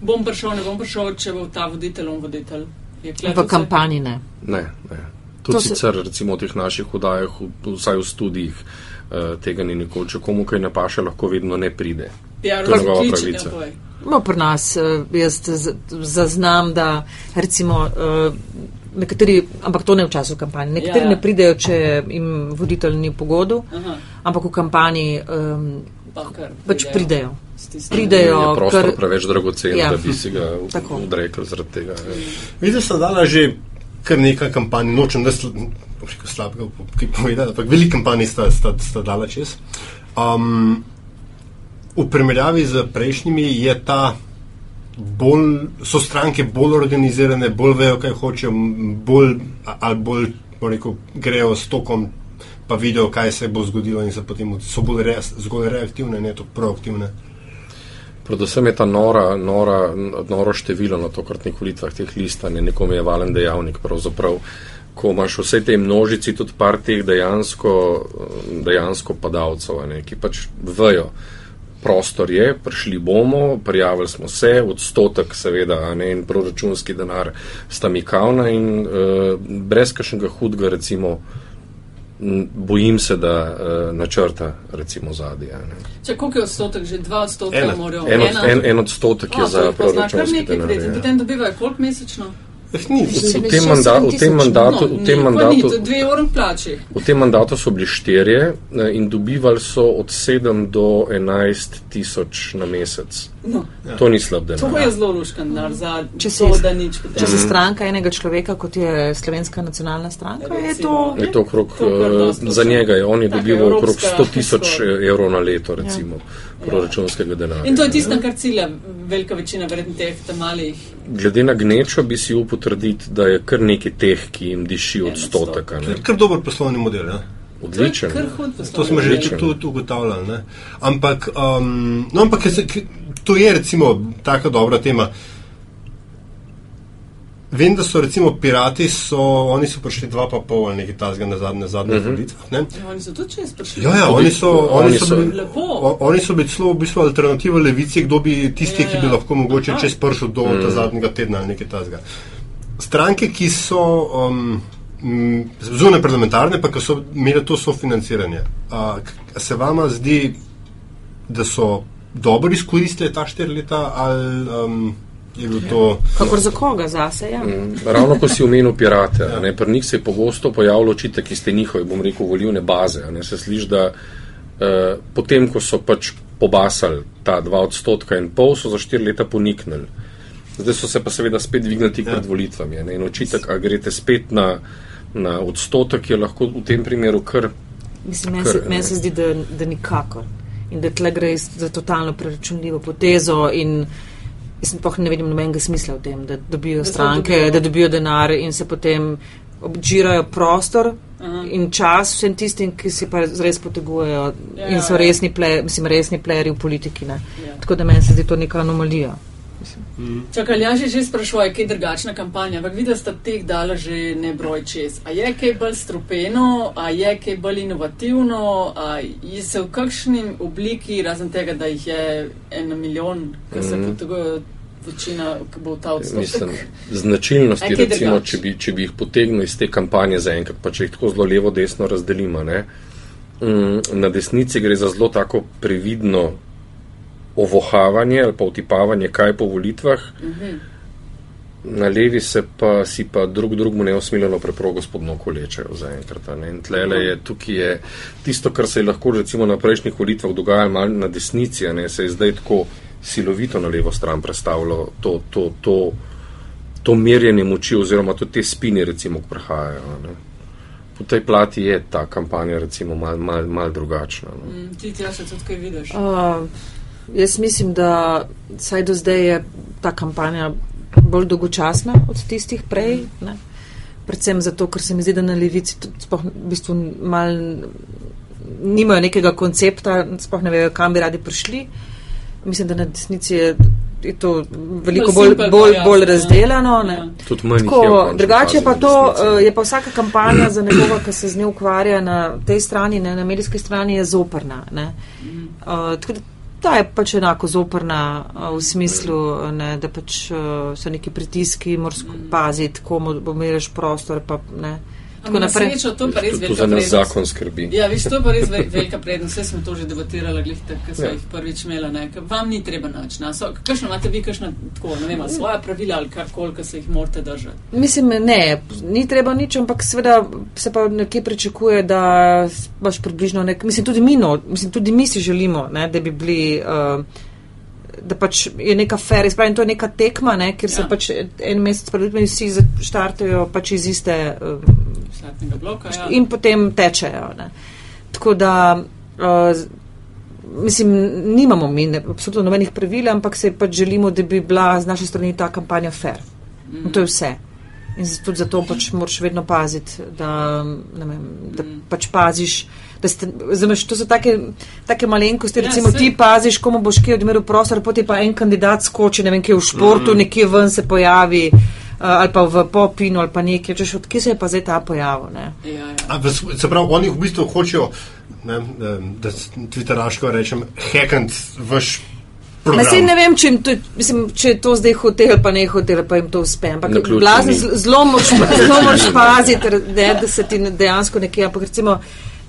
bom prišel, ne bom prišel, če bo ta voditelj on voditelj? V kampanji ne. Ne, ne. To Tudi se- sicer, recimo v teh naših hudajah, v- vsaj v studijih, eh, tega ni nikoli. Če komu kaj ne paše, lahko vedno ne pride. PR To je njegova pravica. ja. No, pri nas eh, jaz zaznam, da recimo eh, nekateri, ampak to ne v času kampanje, nekateri Ja, ja. ne pridejo, če jim voditelj ni v pogodu, Aha, ampak v kampanji um, pa kar. pač pridejo. Stisnejo. Pridejo, Je prostor ker- preveč dragocen, Ja. da bi si ga odrekel zaradi tega. ja. Videla sem dala že kar nekaj kampanj, nočem da sl rekel slabega kaj povedati, ampak veliko kampanj sta, sta, sta dala čez. Um, v primerjavi z prejšnjimi je ta bolj, so stranke bolj organizirane, bolj vejo, kaj hočejo, bolj, ali bolj, bom rekel, grejo s tokom, pa vidijo, kaj se bo zgodilo in se potem so bolj res, zgolj reaktivne, ne to proaktivne. Predvsem je ta nora, nora, noro število na tokratnih volitvah teh listanj, je nekom je valen dejavnik. Pravzaprav, ko imaš vse te množici, tudi par teh dejansko, dejansko padalcev, a ne, ki pač vejo, prostor je, prišli bomo, prijavili smo se, odstotek seveda ne, in proračunski denar sta mikavna in uh, brez kakšnega hudega recimo. Bojim se, da uh, načrta recimo zadnje. Če koliko je odstotek, že dva odstotka morajo. En, en, en odstotek je A, to za proračunski denar. ja. Potem dobivajo koliko mesečno? Ni, V tem, manda, v 7000, tem mandatu, v tem mandatu, to dve uri plači. v tem mandatu so bili štirje in dobivali so od 7 do 11 tisoč na mesec. No, To ni slab to denar. je zelo luškan denar za Če si- to, da nič Če potem. se stranka enega človeka, kot je Slovenska nacionalna stranka, je to. Je to okrog, To eh, za njega je, on je dobival okrog evropska 100 tisoč evrov na leto, recimo, proračunskega denarja. In to je tisto, kar cilja velika večina verjetno teh malih. Glede na gnečo bi si upal trditi, da je kar nekaj teh, ki jim diši En odstotek. a ne. kar dober poslovni model. Ja. Odličen. To kar hud To poslovni smo že tudi ugotavljali. Ne? Ampak, um, no, ampak to je recimo taka dobra tema. Vem, da so recimo pirati, so, oni so prišli dva pa pol ali nekaj tasga na zadnje, zadnje uh -huh. volitvah. ne. Ja, oni so tudi čez prišli. Ja, ja, oni so, oni oni so, so- bili, Lepo. o, oni so bili celo v bistvu alternativa levici, kdo bi tisti, Ja, ki bi ja. lahko mogoče Aha. čez pršel do mm. zadnjega tedna ali nekaj tasga. Stranke, ki so um, zunaj parlamentarne, pa ki so imele to sofinanciranje, a, se vama zdi, da so dobro izkoristili ta štiri leta ali um, je bil to. Kakor za koga, zase, ja. Mm, Ravno ko si omenil pirate, a ne, pri njih se je pogosto pojavilo očitek, ki ste njihove, bom rekel, volivne baze. a Ne, se sliši, da eh, potem, ko so pač pobasali ta dva odstotka in pol, so za štiri leta poniknili. Zdaj so se pa seveda spet dvignili tik pred volitvami. a Ne, in očitek, a greste spet na, na odstotek, je lahko v tem primeru kar. Mislim, meni se, meni se zdi, da, da nikakor. In da tle gre za totalno preračunljivo potezo in jaz sploh ne vidim nobenega smisla v tem, da dobijo Da se stranke, dobijo. da dobijo denar in se potem obžirajo prostor Aha. in čas vsem tistim, ki si pa res potegujejo Ja, in so ja. resni, ple, mislim, resni playeri v politiki. Ne. Ja. Tako da meni se zdi to neka anomalija. Čakaj, jaz že, že sprašujem, kaj je drugačna kampanja, ampak videl ste teh dala že ne broj čez. A je kaj bolj strupeno, a je kaj bolj inovativno, a je se v kakšni obliki, razen tega, da jih je en milijon, ki se Mhm. potegujejo, večina, ki bo ta odstotek. Mislim, značilnosti, kaj recimo, če bi, če bi jih potegnil iz te kampanje zaenkrat, pa če jih tako zelo levo-desno razdelimo. Ne? Mm, Na desnici gre za zelo tako previdno ovohavanje ali pa utipavanje, kaj po volitvah. Na levi se pa si pa drug drugemu neosmiljeno preprogo spodno kolečajo zaenkrat. a ne. In tlele je tukaj je tisto, kar se je lahko recimo na prejšnjih volitvah dogajalo malo na desnici, a ne, se je zdaj tako silovito na levo stran predstavilo to, to, to, to merjenje moči oziroma tudi te spine recimo, ki prihajajo. a Ne. Po tej plati je ta kampanja recimo mal, mal, mal drugačna. No. Mm, Ti ti se tudi kaj vidiš. Uh, jaz mislim, da saj do zdaj je ta kampanja bolj dolgočasna od tistih prej. Ne? Predvsem zato, ker se mi zdi, da na levici tudi sploh v bistvu mal nimajo nekega koncepta, sploh ne vejo, kam bi radi prišli. Mislim, da na desnici je, je to veliko Bolj bolj, bolj, pa bolj jasno, razdeljeno. Ne? Ja. Tako, drugače pa to, eh, je pa vsaka kampanja za nekoga, ki se z njo ukvarja na tej strani, ne, na medijski strani, je zoprna. Ne. Uh, tako da ta je pač enako zoprna uh, v smislu, ne, da pač uh, so neki pritiski, moraš paziti, komu pomiraš prostor. Pa, ne. Tako na srečo to pa res To, to velika za nas prednost. zakon skrbi. Ja, viš, to pa res ve- velika prednost. Vse smo to že debatirali, glih, ker smo Ja. jih prvič imeli. Ne? Ker Vam ni treba nič. Kakšno imate vi, kakšno tako, ne vem, ali svoja pravila ali karkoli, ki se jih morate držati? Mislim, ne, ni treba nič, ampak seveda se pa nekje pričakuje, da imaš približno nek, mislim, tudi mi, no, mislim, tudi mi si želimo, ne, da bi bili. Uh, Da pač je neka fair, izpravim, to je neka tekma, ne, kjer se Ja. pač en mesec pred ljudmi vsi štartajo pač iz iste uh, Slatnega bloka. Ja. in potem tečejo. Ne. Tako da, uh, mislim, nimamo mi ne, absolutno nobenih pravil, ampak se pač želimo, da bi bila z naše strani ta kampanja fair. Mm. In to je vse. In tudi zato pač moraš vedno paziti, da, ne vem, da Mm. pač paziš. Da ste, zameš, to so take, take malenkosti, Ja, recimo saj. ti paziš, komu boš kje odmeril prostor, potem pa en kandidat skoči, ne vem, kje v športu, mm. nekje ven se pojavi, uh, ali pa v popinu, ali pa nekje, češ, odkje se je pa zdaj ta pojavil. Ne? Ja, ja. A, se pravi, oni v bistvu hočejo, ne, da twitteraško rečem, hekant vaš program. sej ne vem, če, to, mislim, če je to zdaj hotel, pa ne hotel, pa jim to uspe. Ampak Naključje blazno ni. z- zelo moraš zelo moraš paziti, ne, da se ti dejansko nekje. Ampak recimo,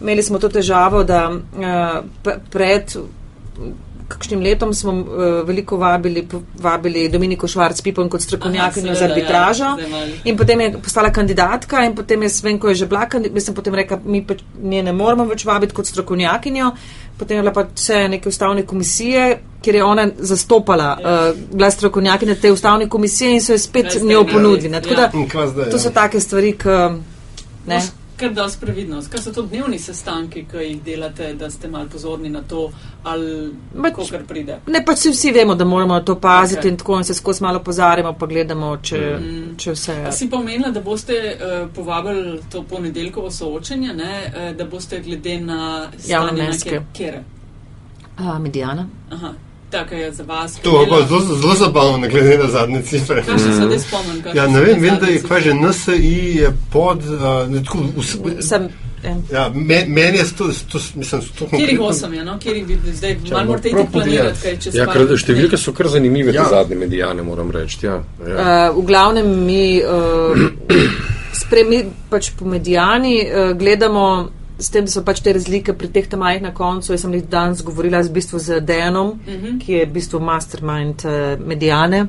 imeli smo to težavo, da uh, pred kakšnim letom smo uh, veliko vabili, vabili Dominiko Švarc Pipon kot strokovnjakinjo za seveda, arbitražo. ja, zdaj malo. In potem je postala kandidatka in potem jaz vem, ko je že bila kandidatka, mislim potem rekla, mi pa nje ne moramo več vabiti kot strokovnjakinjo. Potem je bila pa vse neke ustavne komisije, kjer je ona zastopala, Ja. uh, bila strokovnjakinja te ustavne komisije in so jo spet njo imeli? ponudili. ne. Tako Ja. da to ja. so take stvari, ki ne. Kar dosti previdnost. Kaj so to dnevni sestanki, ki jih delate, da ste mal pozorni na to, ali Pač- kako kar pride? Ne, pač vsi, vsi vemo, da moramo to paziti Ok. okay. in tako in se skozi malo pozarjamo, pa gledamo, če, Mm. če vse A je. si pa omenila, da boste uh, povabili to ponedeljkovo soočenje, ne, uh, da boste glede na stanje na Javnomnenjske. kjer- kjere. A, medijana. Aha, tako je za vas. To je zelo, zelo zabavno, glede na zadnje cifre. Kaj se zdaj spomnim? Ja, ne vem, vem, da je kva že NSI je pod. Uh, ne, tako, vs, Sem, eh, ja, me, meni je to, to mislim, to Kjerih osem je, no? Kjerih bi zdaj malo morate iti planirati, kaj čez Ja, par številke so kar zanimive, Ja. te zadnje medijane, moram reči. Ja, ja. uh, v glavnem mi uh, spremi, pač po medijani uh, gledamo. S tem so pač te razlike pri teh tamajih na koncu. Jaz sem jih danes govorila z, bistvu z Dejanom, uh Mhm. -huh. ki je v bistvu mastermind uh, medijane.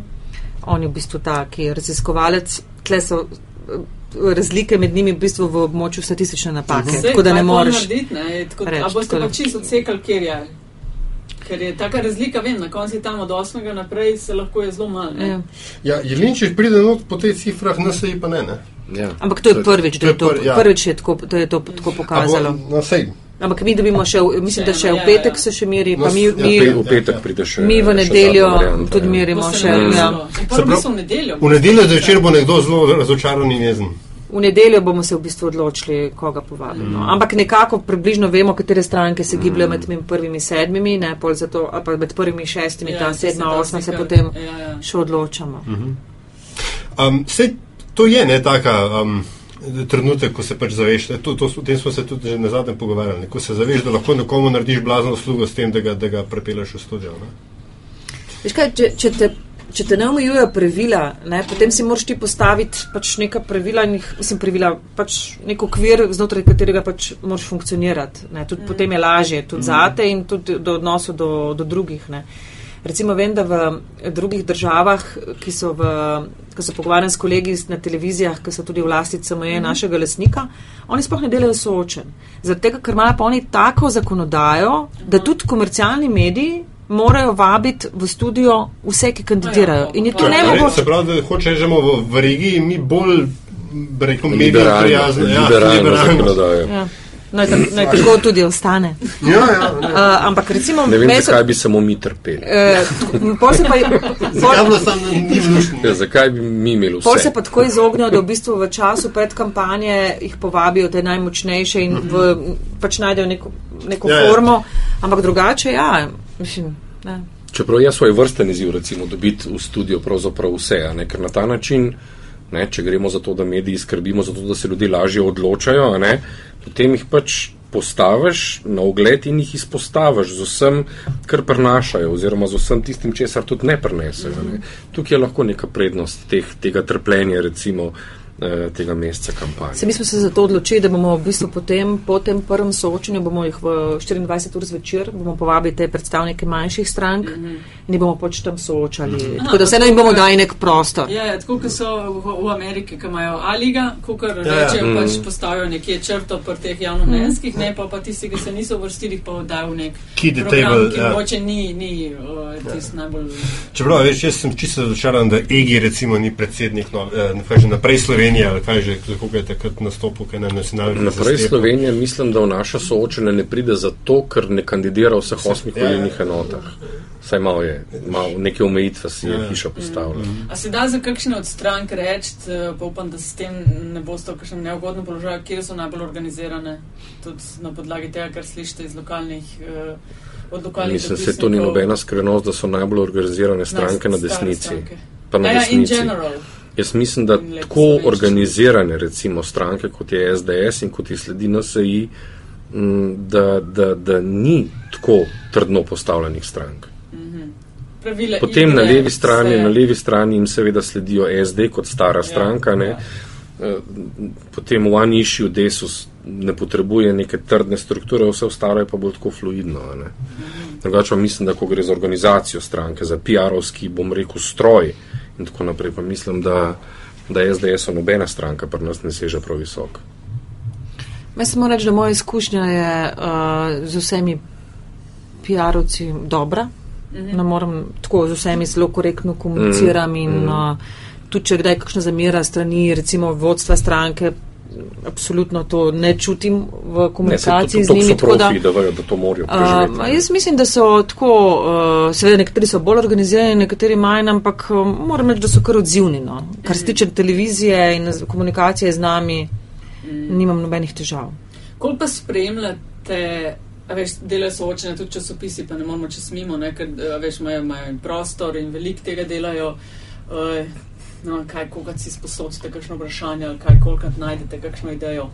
On je v bistvu ta, ki je raziskovalec. Tle so uh, razlike med njimi v bistvu v območju statistične napake. Sej, Tako da ne moreš. narediti, ne, je tako, reči, a boste tako pa da- čisto odsekali, kjer je. Ker je taka razlika, vem, na koncu je tam od 8. naprej se lahko je zelo malo. ne. Ja. Ja, Jelinčič pride not po teh cifrah, NSI pa ne. ne. Ja. Ampak to je prvič, da to je to, ja. prvič je tako, da je to tako pokazalo. A bo- No, sej. Ampak mi dobimo še, mislim, da Še v ja, petek ja. se še meri, No, pa mi, ja, mi, Pe, ja, v petek ja. pride še. mi v nedeljo varianta, tudi ja. merimo se še. Ja. Se pravi, so v nedeljo. V nedeljo zvečer bo nekdo zelo razočaran in jezen. V nedeljo bomo se v bistvu odločili, koga povabimo. Mm. Ampak nekako približno vemo, katere stranke se gibljajo med temi prvimi sedmimi, ne, pol zato, ali pa med prvimi šestimi, Ja, ta se sedma, osma se potem Ja, ja. še odločamo. Um, sej, to je ne taka. Um, Trenutek, ko se pač zaveš, to, to, o tem smo se tudi že na zadnjem pogovarjali, ko se zaveš, da lahko nekomu narediš blazno uslugo s tem, da ga, da ga prepeleš v studio. Ne? Veš kaj, če, če, te, če te ne omejujejo pravila, ne, potem si moraš ti postaviti pač neka pravila, in jih, mislim, pravila, pač nek okvir, znotraj katerega pač moraš funkcionirati. Ne. Tudi mm. potem je lažje, tudi mm. zate in tudi do odnosov do, do drugih. Ne. Recimo vem, da v drugih državah, ki so, v, ki so pogovarjani s kolegi na televizijah, ki so tudi v lasti CME mm. našega lasnika, oni sploh ne delajo soočen. Zaradi tega, ker imajo pa oni tako zakonodajo, da tudi komercialni mediji morajo vabiti v studio vse, ki kandidirajo. In je to Ja, Torej, nemogoče. Se pravi, da hoče rečemo v, v regiji mi bolj, rekel, medijem prijazne. Ja, liberalno. zakonodajo. Ja. Naj, ta- naj tako tudi ostane. Ja, ja, Uh, ja. ampak recimo, Ne vem, meni so- zakaj bi samo mi trpeli. eh, pol se pa, vlušno? Ja, zakaj bi mi imeli pol se vse? pa tako izognejo, da v bistvu v času pred kampanje jih povabijo te najmočnejše in v, pač najdejo neko, neko Ja, ja. formo. Ampak drugače, ja, mislim. Ne. Čeprav je svoj vrsten izziv, recimo, dobiti v studio pravzaprav vse, a ne? ker na ta način, ne, če gremo za to, da mediji skrbimo za to, da se ljudje lažje odločajo, a ne, potem jih pač postaviš na ogled in jih izpostaviš z vsem, kar prenašajo, oziroma z vsem tistim, česar tudi ne prenesejo. Ne. Tukaj je lahko neka prednost teh, tega trpljenja, recimo, eh, tega meseca kampanje. Se mi smo se zato odločili, da bomo v bistvu potem, po tem prvem soočenju, bomo jih v 24 ur zvečer, bomo povabili te predstavnike manjših strank mm -hmm. in jih bomo pač tam soočali. Mm -hmm. Tako da vseeno jim bomo dali nek prostor. Ja, ja, tako kot so v, v Ameriki, ki imajo A-liga, ko kar Ja, ja. rečejo, Mm. pač postavijo nekje črto pri teh javnomnenjskih, ne pa, pa tisti, ki se niso vrstili, pa dajo v nek the program, table, ki ja. mogoče ni, ni uh, tisti najbolj. Čeprav, veš, jaz sem čisto razočaran, da EGI recimo ni predsednik no, eh, kaj že naprej Slovenije, ali kaj že, kako je takrat nastopil, kaj na nacionalni Naprej Slovenija mislim, da v naša soočenja ne pride zato, ker ne kandidira v vseh osmih Ja, ja. volilnih enotah. Saj malo je, malo neke omejitve si je Ja, ja. hiša postavila. A se da za kakšne od strank reči, eh, pa upam, da s tem ne boste v kakšnem neugodnem položaju, kje so najbolj organizirane, tudi na podlagi tega, kar slišite iz lokalnih. Uh, od lokalnih Mislim, se to ni nobena skrivnost, da so najbolj organizirane stranke na desnici. stranke. Pa na ja, in desnici. general. Jaz mislim, da tako organizirane recimo stranke, kot je SDS in kot je sledi NSI, m, da, da, da ni tako trdno postavljenih strank. Pravila Potem igre na levi strani, se- na levi strani jim seveda sledijo SD kot stara stranka. Ne? ja. Eh, Potem One Issue Desus ne potrebuje neke trdne strukture, vse ostalo je pa bolj tako fluidno. Ne? Drugače pa mislim, da ko gre za organizacijo stranke, za PR-ovski, bom rekel, stroj in tako naprej, pa mislim, da, da SDS nobena stranka pri nas ne seže prav visoko. Jaz samo reči, da moja izkušnja je uh, z vsemi PR-ovci dobra. -hmm. Ne morem tako z vsemi zelo korektno komuniciram -hmm. in uh, tudi če kdaj kakšna zamera strani recimo vodstva stranke, absolutno to ne čutim v Ne, komunikaciji to- z to- njimi. to so tako da- da vejo, da to morajo preživeti. ma jaz mislim, da so tako, uh, seveda nekateri so bolj organizirani, nekateri manj, ampak um, moram reči, da so kar odzivni. No. Kar se tiče televizije in z- komunikacije z nami, nimam nobenih težav. Koliko pa spremljate, a veš, delajo soočene tudi časopisi, pa ne moramo čez mimo, ne, ker veš, imajo, imajo prostor in veliko tega delajo. Uh, no, kaj, koga si sposodite, kakšno vprašanje ali kaj, koliko najdete, kakšno idejo.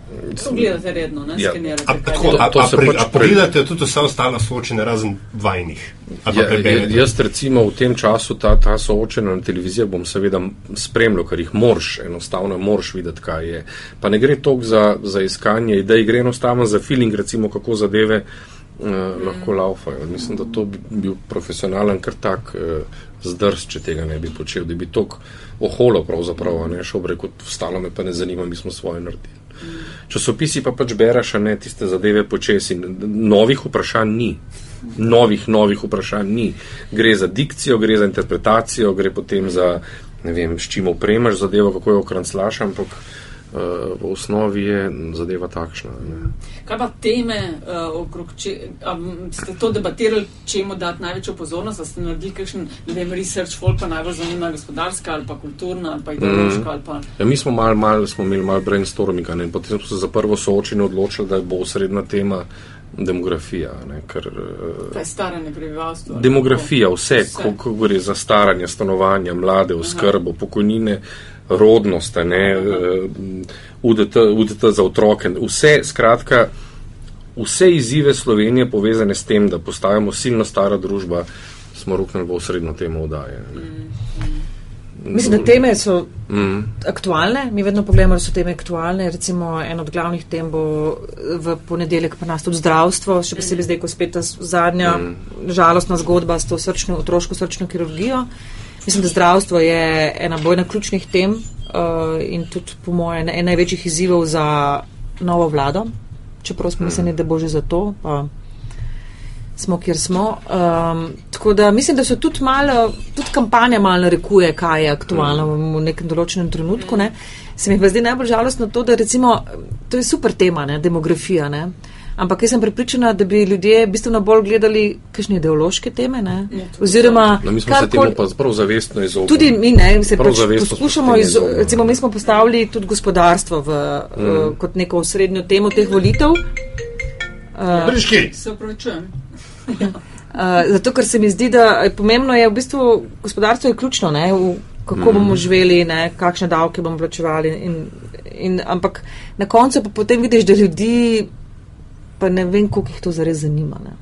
To gledate redno, ne, Ja. skenirate. A, kaj tako, a, a, pri, pač a pogledate tudi vsa ostala soočenja razen vajnih? Ali pa Ja, jaz recimo v tem času ta, ta soočenja na televiziji bom seveda spremljal, ker jih moraš, enostavno moraš videti, kaj je. Pa ne gre toliko za, za iskanje idej, gre enostavno za feeling, recimo kako zadeve uh, lahko laufajo. Mislim, da to bi bil profesionalen kar tak uh, zdrs, če tega ne bi počel, da bi tok oholo pravzaprav, ne šel reko, stalo me pa ne zanima, mi smo svoje naredili. Časopisi pa pač bereš, a ne tiste zadeve počesi. Novih vprašanj ni. Novih, novih vprašanj ni. Gre za dikcijo, gre za interpretacijo, gre potem za, ne vem, s čim opremaš zadevo, kako jo okranclaš, ampak v osnovi je zadeva takšna. Ne. Kaj pa teme uh, okrog, če, a, m, ste to debatirali, čemu dati največjo pozornost, ste naredili kakšen, vem, research, folk pa najbolj zanima gospodarska ali pa kulturna ali pa ideološka mm. ali pa. Ja, mi smo mal, mal, smo imeli malo brainstorminga ne, in potem smo se za prvo soočenje odločili, da bo osrednja tema demografija. Ne, ker, uh, Kaj staranje prebivalstva? Demografija, vse, Vse. ko, ko gre za staranje, stanovanja, mlade, oskrbo, pokojnine, rodnost, ne, eh, UDT, UDT za otroke, vse, skratka, vse izzive Slovenije povezane s tem, da postajamo silno stara družba, smo ruknili v osrednjo temo vdaje. Mislim, da teme so Mm. aktualne. Mi vedno pogledamo, da so teme aktualne. Recimo, en od glavnih tem bo v ponedeljek pa nas tudi zdravstvo, še posebej zdaj, ko spet ta zadnja mm. žalostna zgodba s to srčno, otroško srčno kirurgijo. Mislim, da zdravstvo je ena bojna ključnih tem uh, in tudi, po mojem, en največjih izzivov za novo vlado. Čeprav smo mislili, da bo že za to. Pa smo, kjer smo. Um, tako da mislim, da so tudi malo, tudi kampanja malo narekuje, kaj je aktualno mm. v nekem določenem trenutku. Ne. Se mi pa zdi najbolj žalostno to, da recimo, to je super tema, ne, demografija. Ne. Ampak jaz sem pripričana, da bi ljudje bistveno bolj gledali kakšne ideološke teme. Ne. Ja, to Oziroma, No, mi smo se karkoli- temu pa prav zavestno izognili. Tudi mi ne, se Prav pač poskušamo, se iz, recimo mi smo postavili tudi gospodarstvo v, mm. uh, kot neko osrednjo temo teh volitev. Briški! Se upravičujem. Uh, zato, ker se mi zdi, da je pomembno je v bistvu gospodarstvo je ključno, ne, v, kako mm. bomo živeli, ne, kakšne davke bomo plačevali. In, in, ampak na koncu pa potem vidiš, da ljudi, pa ne vem, koliko jih to zares zanima. Ne.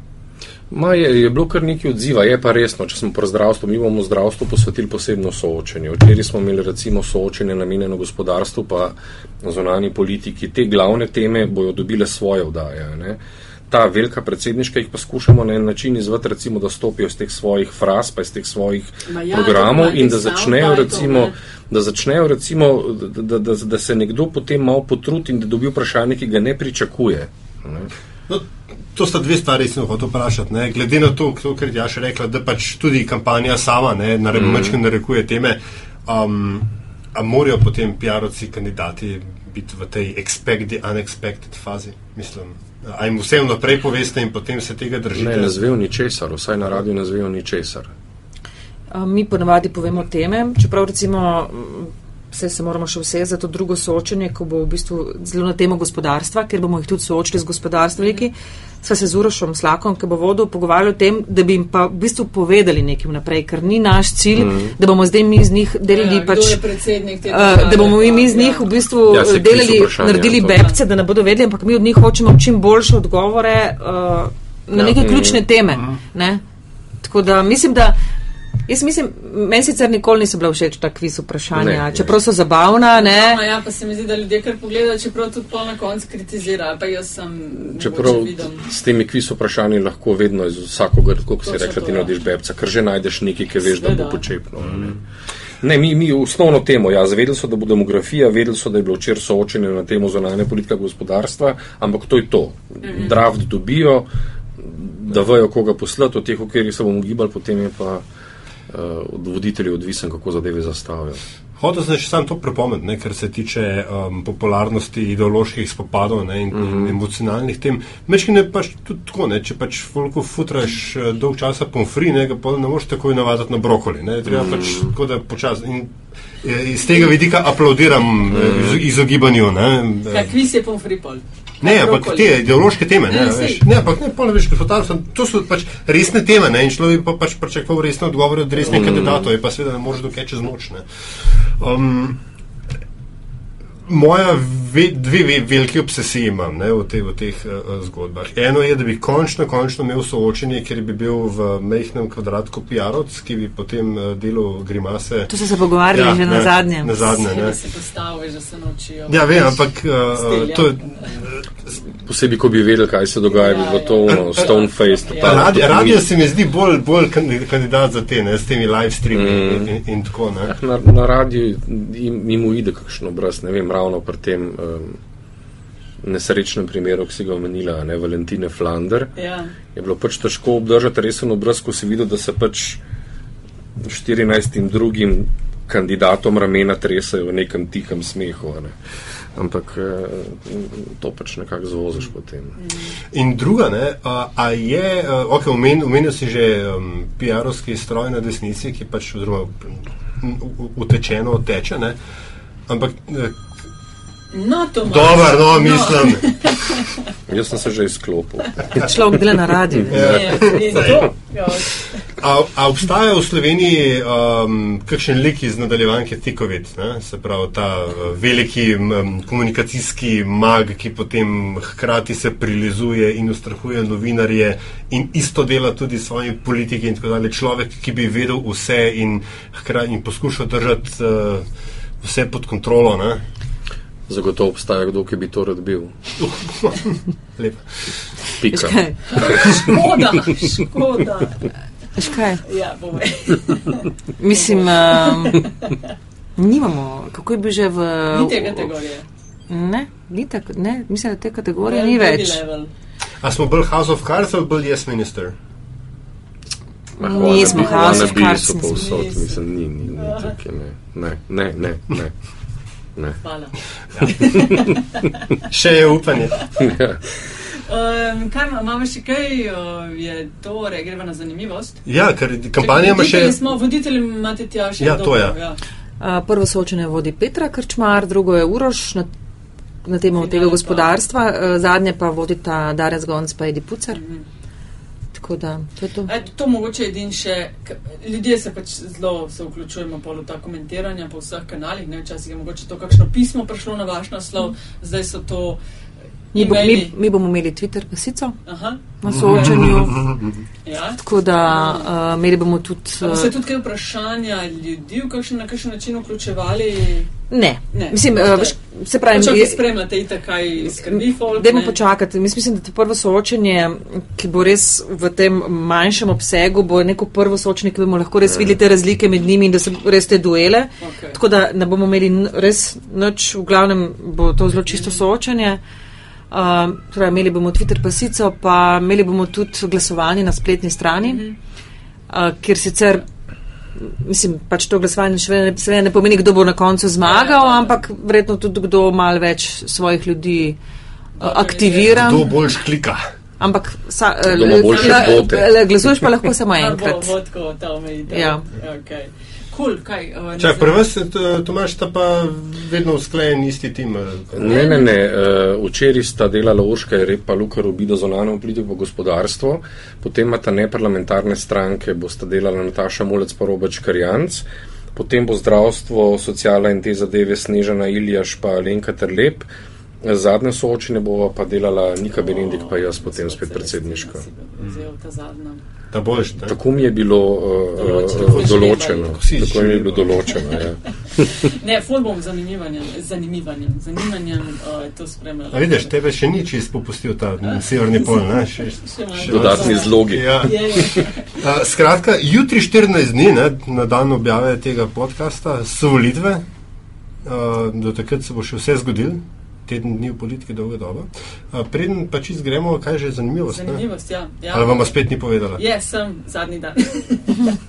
Ma je, je bilo kar nekaj odziva, je pa resno, če smo pri zdravstvu, mi bomo zdravstvu posvetili posebno soočenje. Včeraj smo imeli recimo soočenje namenjeno gospodarstvu, pa zonani politiki. Te glavne teme bojo dobile svoje vdaje. Ne. Ta velika predsedniška jih pa skušamo na en način izvati, recimo, da stopijo iz teh svojih fraz, pa iz teh svojih Ma ja, programov in da začnejo recimo, ne. da začnejo recimo, da, da, da, da se nekdo potem malo potrudi in da dobi vprašanje, ki ga ne pričakuje. No, to sta dve stvari, ki sem jih hotel vprašati. Ne. Glede na to, to, kar je Jaša rekla, da pač tudi kampanja sama ne, nare, mm. narekuje teme, um, a morajo potem PR-ovci kandidati biti v tej expect the unexpected fazi? Mislim, a jim vse vnaprej poveste in potem se tega držite? Ne, ne zvejo ničesar, vsaj na radiju ne zvejo ničesar. Mi ponavadi povemo teme, čeprav recimo. Mm, Vse se moramo še vse za to drugo soočenje, ko bo v bistvu zelo na temo gospodarstva, ker bomo jih tudi soočili z gospodarstveniki. Sva se z Urošom Slakom, ki bo vodil, pogovarjali o tem, da bi jim pa v bistvu povedali nekaj vnaprej, ker ni naš cilj, mm. da bomo zdaj mi z njih delali Ja, pač. Uh, države, da bomo mi, z pa, njih ja. v bistvu Ja, ja, delali, naredili to. bebce, da ne bodo vedeli, ampak mi od njih hočemo čim boljše odgovore uh, na Ja. neke ključne teme. Mhm. Ne? Tako da mislim, da. Jaz mislim, meni sicer nikoli niso bila všeč ta kviz vprašanja, Ne, čeprav so zabavna. Ne, No, ja, pa se mi zdi, da ljudje kar pogledajo, čeprav tudi pol na koncu kritizirajo. Pa jaz sem. Čeprav s temi kviz vprašanji lahko vedno iz vsakogar, kot si Točno rekla, to, ti narediš bebca, ker že najdeš nekaj, ki veš, da bo počepno. Ne, ne mi, mi osnovno temo, ja, zavedali so, da bo demografija, vedeli so, da je bilo včeraj soočenje na temo zonalne politike gospodarstva, ampak to je to. Draft dobijo, da vejo, koga poslati, od teh, v katerih se bomo gibali, potem je pa od voditeljev odvisen, kako zadeve zastavijo. Hotel sem še sam to pripomniti, ne, kar se tiče um, popularnosti ideoloških spopadov ne, in, mm -hmm. in emocionalnih tem. Mečki ne pač tudi tako, ne, če pač folko futraš uh, dolg časa pomfri, ne, ga pa ne moreš takoj navaditi na brokoli. Ne, treba mm -hmm. pač tako, da počas. In, eh, Iz tega vidika aplaudiram mm. iz, izogibanju. Kaj kviz je pomfri pol? Ne, ampak te ideološke teme, ne, veš, ne, ampak ne, polno veš, fotografijo, to so pač resne teme, ne, in človek pa pač pričakoval resne odgovore od resnih mm. kandidatov, je pa seveda ne moreš dokaj čez noč, ne. Um, moja ve, dve ve, velike obsesije imam ne, v, te, v teh uh, zgodbah. Eno je, da bi končno, končno imel soočenje, ker bi bil v mehkem kvadratku Pijaroc, ki bi potem uh, delal grimase. To so se pogovarjali ja, že ne, na zadnjem. Na zadnje, ne. Se postavi, že se naučijo. Ja, vem, ampak uh, to je. Posebej, ko bi vedel, kaj se dogaja, bi bilo to ono, stone face. Ja. Radio, radio se mi zdi bolj, bolj kandidat za te, ne, s temi live streami mm. in, in tako. Ne. Na, na radiju jim uide kakšen obraz, ne vem, ravno pri tem um, nesrečnem primeru, ki si ga omenila, ne Valentine Flander. Ja. Je bilo pač težko obdržati resen obraz, ko si videl, da se pač 14. drugim kandidatom ramena tresajo v nekem tihem smehu. Ne. Ampak to pač nekako zvoziš potem. In druga, ne, a, a je, ok, omenil, omenil si že um, PR-ovski stroj na desnici, ki pač oziroma utečeno teče, ne, ampak No, Dobar, no, mislim. No. Jaz sem se že izklopil. Človek dela na radiju. Ja. A, a obstaja v Sloveniji um, kakšen lik iz nadaljevanke Tikovit, ne? se pravi ta uh, veliki um, komunikacijski mag, ki potem hkrati se prilizuje in ustrahuje novinarje in isto dela tudi svoji politiki in tako dalje. Človek, ki bi vedel vse in, hkrati, in poskušal držati uh, vse pod kontrolo. Ne? Zagotovo obstaja kdo, ki bi to rad bil. Lepo. Pika. Škoda, škoda. Škaj? Ja, Mislim, um, nimamo, kako je bil že v. Ni te kategorije. Ne, ni tako, ne, mislim, da te kategorije ni več. A smo bolj House of Cards ali bolj Yes Minister? Nismo House of Cards. So povsod, mislim, ni, ni, ni tukaj, ne, ne, ne, ne. ne. Ne. Hvala. Ja. še je upanje. Ja. Um, kaj imamo še kaj, uh, je to, da gremo na zanimivost? Ja, ker kampanja ima še. Smo voditelji, imate tja še. Ja, to je. Ja. Uh, prvo soočenje vodi Petra Krčmar, drugo je Uroš na, na temo tega gospodarstva, uh, zadnje pa vodita Darja Zgonc pa Edi Pucar. Mm -hmm. Tako da, to je to. E, to mogoče edin še, ljudje se pač zelo se vključujemo polo ta komentiranja po vseh kanalih, ne, včasih je mogoče to kakšno pismo prišlo na vaš naslov, zdaj so to. Mi, bo, mi, mi bomo imeli Twitter pasico Aha. na soočanju. Ja. Tako da uh, imeli bomo tudi. Uh, se tudi kaj vprašanja ljudi v kakšen, na kakšen način vključevali? Ne. ne. Mislim, uh, se pravi, če spremljate, kaj skrbi folk. Dajmo počakati. Mislim, da to prvo soočenje, ki bo res v tem manjšem obsegu, bo neko prvo soočenje, ki bomo lahko res videli te razlike med njimi in da se res te duele. Okay. Tako da ne bomo imeli res noč, v glavnem bo to zelo čisto soočenje. Uh, torej, imeli bomo Twitter pasico, pa imeli bomo tudi glasovanje na spletni strani, mm -hmm. uh, kjer sicer, mislim, pač to glasovanje še ne, ne, ne pomeni, kdo bo na koncu zmagal, ja, ja. ampak verjetno tudi kdo malo več svojih ljudi uh, aktivira. Kdo boljš klika. Ampak sa, uh, glasuješ pa lahko samo enkrat. Vodko, ta omejitev. Ja. Okay. Cool, kaj, uh, Čaj, pri vas, Tomaš, sta pa vedno usklajen isti tim? Ne, ne, ne. Uh, včeraj sta delala Urška in Repa Luka Rubida zonalno politiko gospodarstvo, potem imata neparlamentarne stranke, bosta delala Nataša Mulec pa Robač Karjanc, potem bo zdravstvo, socijala in te zadeve Snežana Iljaš pa Lenka Terlep. Zadnje soočenje bova pa delala Nika Benendik, pa jaz potem spet predsedniška. Ta boljš, tako mi je bilo uh, določeno. Tako mi je bilo določeno. Ja. ne, ful bom zanimivanjem, zanimanjem, zanimanjem uh, to spremljal. A vidiš, tebe še ni čist popustil ta severni pol, ne? Še, še, še Dodatni zlogi. Ja. uh, skratka, jutri 14 dni, ne, na dan objave tega podcasta, so volitve. Uh, do takrat se bo še vse zgodilo. Teden dni v politiki dolga doba. Preden pa čist gremo, kaj je že zanimivost? Zanimivost, ja. ja. Ali vam spet ni povedala? Je, sem zadnji dan.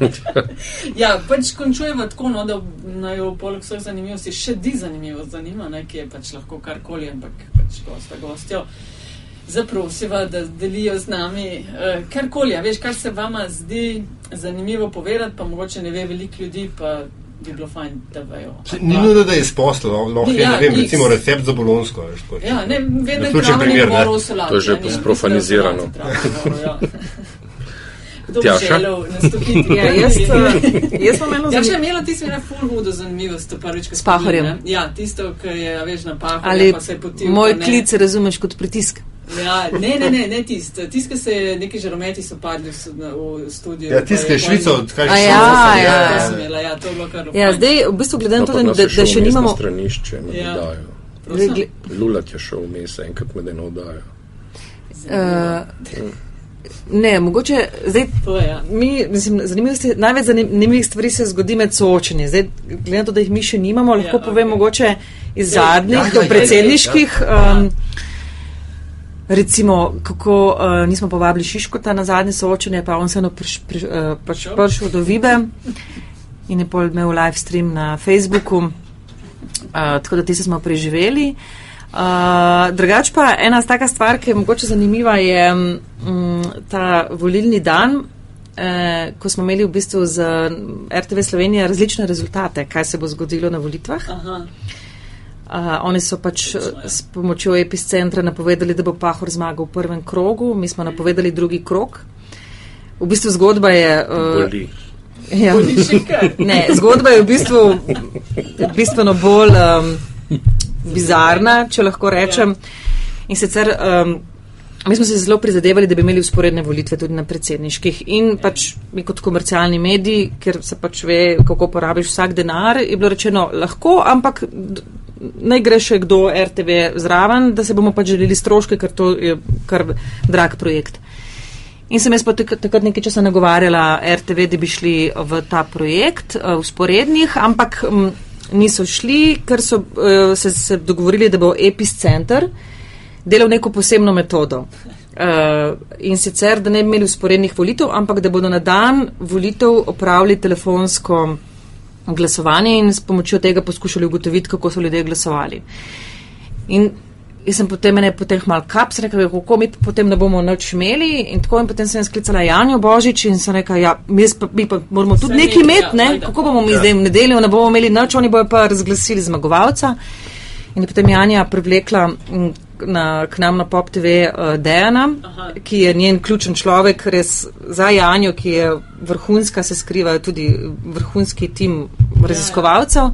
ja, pač končujemo tako, no, da naj jo poleg vseh zanimivosti še di zanimivost zanima, ne, ki je pač lahko karkoli, ampak pač gosta gostjo. Zaprosiva, da delijo z nami uh, karkoli, veš, kar se vama zdi zanimivo povedati, pa mogoče ne ve veliko ljudi, pa bi bilo fajn, da vejo. Ni nujno, da je izposlo, lahko je, Ja, ne vem, X. recimo recept za bolonsko. veš, tako. Ja, ne, vedno je Naključen kravni primer, ne. morov solat. To je že ja, ni- sprofanizirano. ja. Kdo bi želel nastopiti? Ja, jaz, eh, jaz sem eno Ja, še zanimivo. imela ti si ena full hudo zanimivost, to prvič, ko S Pahorjem. Ja, tisto, ki je, veš, na Pahorju, Ali pa se je potil. moj klic razumeš kot pritisk? Ja, ne, ne, ne, ne tist. Tist, ki se je, neki žarometi so padli v, v studio. Ja, tiskaj Švico, kaj A že ja, so- ja, ja. sem imela, ja, to je bilo kar Ja, zdaj v bistvu glede na No, to, da, da, je da še nimamo. stranišče na Ja. Gle- Lulat je šel vmes enkrat med eno oddajo. Uh, ne, mogoče zdaj. To je, ja. Mi, mislim, zanimivosti, največ zanimivih stvari se zgodi med soočenji. Zdaj, glede na to, da jih mi še nimamo, lahko Ja, povem okej. mogoče iz Ja, zadnjih, ja, ja, ja, predsedniških. ja. Um, recimo, kako uh, nismo povabili Šiškota na zadnje soočenje, pa on se je priš, priš, uh, pač Prišel? do Vibe in je pol imel live stream na Facebooku. Uh, tako da ti smo preživeli. Uh, drugač pa ena taka stvar, ki je mogoče zanimiva, je um, ta volilni dan, eh, ko smo imeli v bistvu z RTV Slovenija različne rezultate, kaj se bo zgodilo na volitvah. Aha. Uh, oni so pač eh, s pomočjo epicentra napovedali, da bo Pahor zmagal v prvem krogu, mi smo napovedali drugi krog. V bistvu zgodba je. Uh, Boli. ja, Boli ne, zgodba je v bistvu bistveno bolj um, bizarna, če lahko rečem. In sicer um, mi smo se zelo prizadevali, da bi imeli usporedne volitve tudi na predsedniških. In pač mi kot komercialni mediji, ker se pač ve, kako porabiš vsak denar, je bilo rečeno lahko, ampak naj gre še kdo RTV zraven, da se bomo pač želeli stroške, ker to je kar drag projekt. In sem jaz pa tak- takrat nekaj časa nagovarjala RTV, da bi šli v ta projekt usporednih, ampak um, niso šli, ker so uh, se, se dogovorili, da bo Epis Center delal neko posebno metodo. Uh, in sicer, da ne bi imeli usporednih volitev, ampak da bodo na dan volitev opravili telefonsko glasovanje in s pomočjo tega poskušali ugotoviti, kako so ljudje glasovali. In jaz sem potem mene potem mal kap, sem rekel, kako mi potem ne bomo nič imeli in tako in potem sem sklicala Janjo Božič in sem rekla, ja, mi, pa, mi pa moramo tudi nekaj imeti, ja, ne, kako bomo mi Ja. zdaj v nedeljo, ne bomo imeli nič, oni bojo pa razglasili zmagovalca. In je potem Janja privlekla m, na, k nam na Pop TV uh, Dejana, Aha. ki je njen ključen človek, res za Janjo, ki je vrhunska, se skrivajo tudi vrhunski tim raziskovalcev.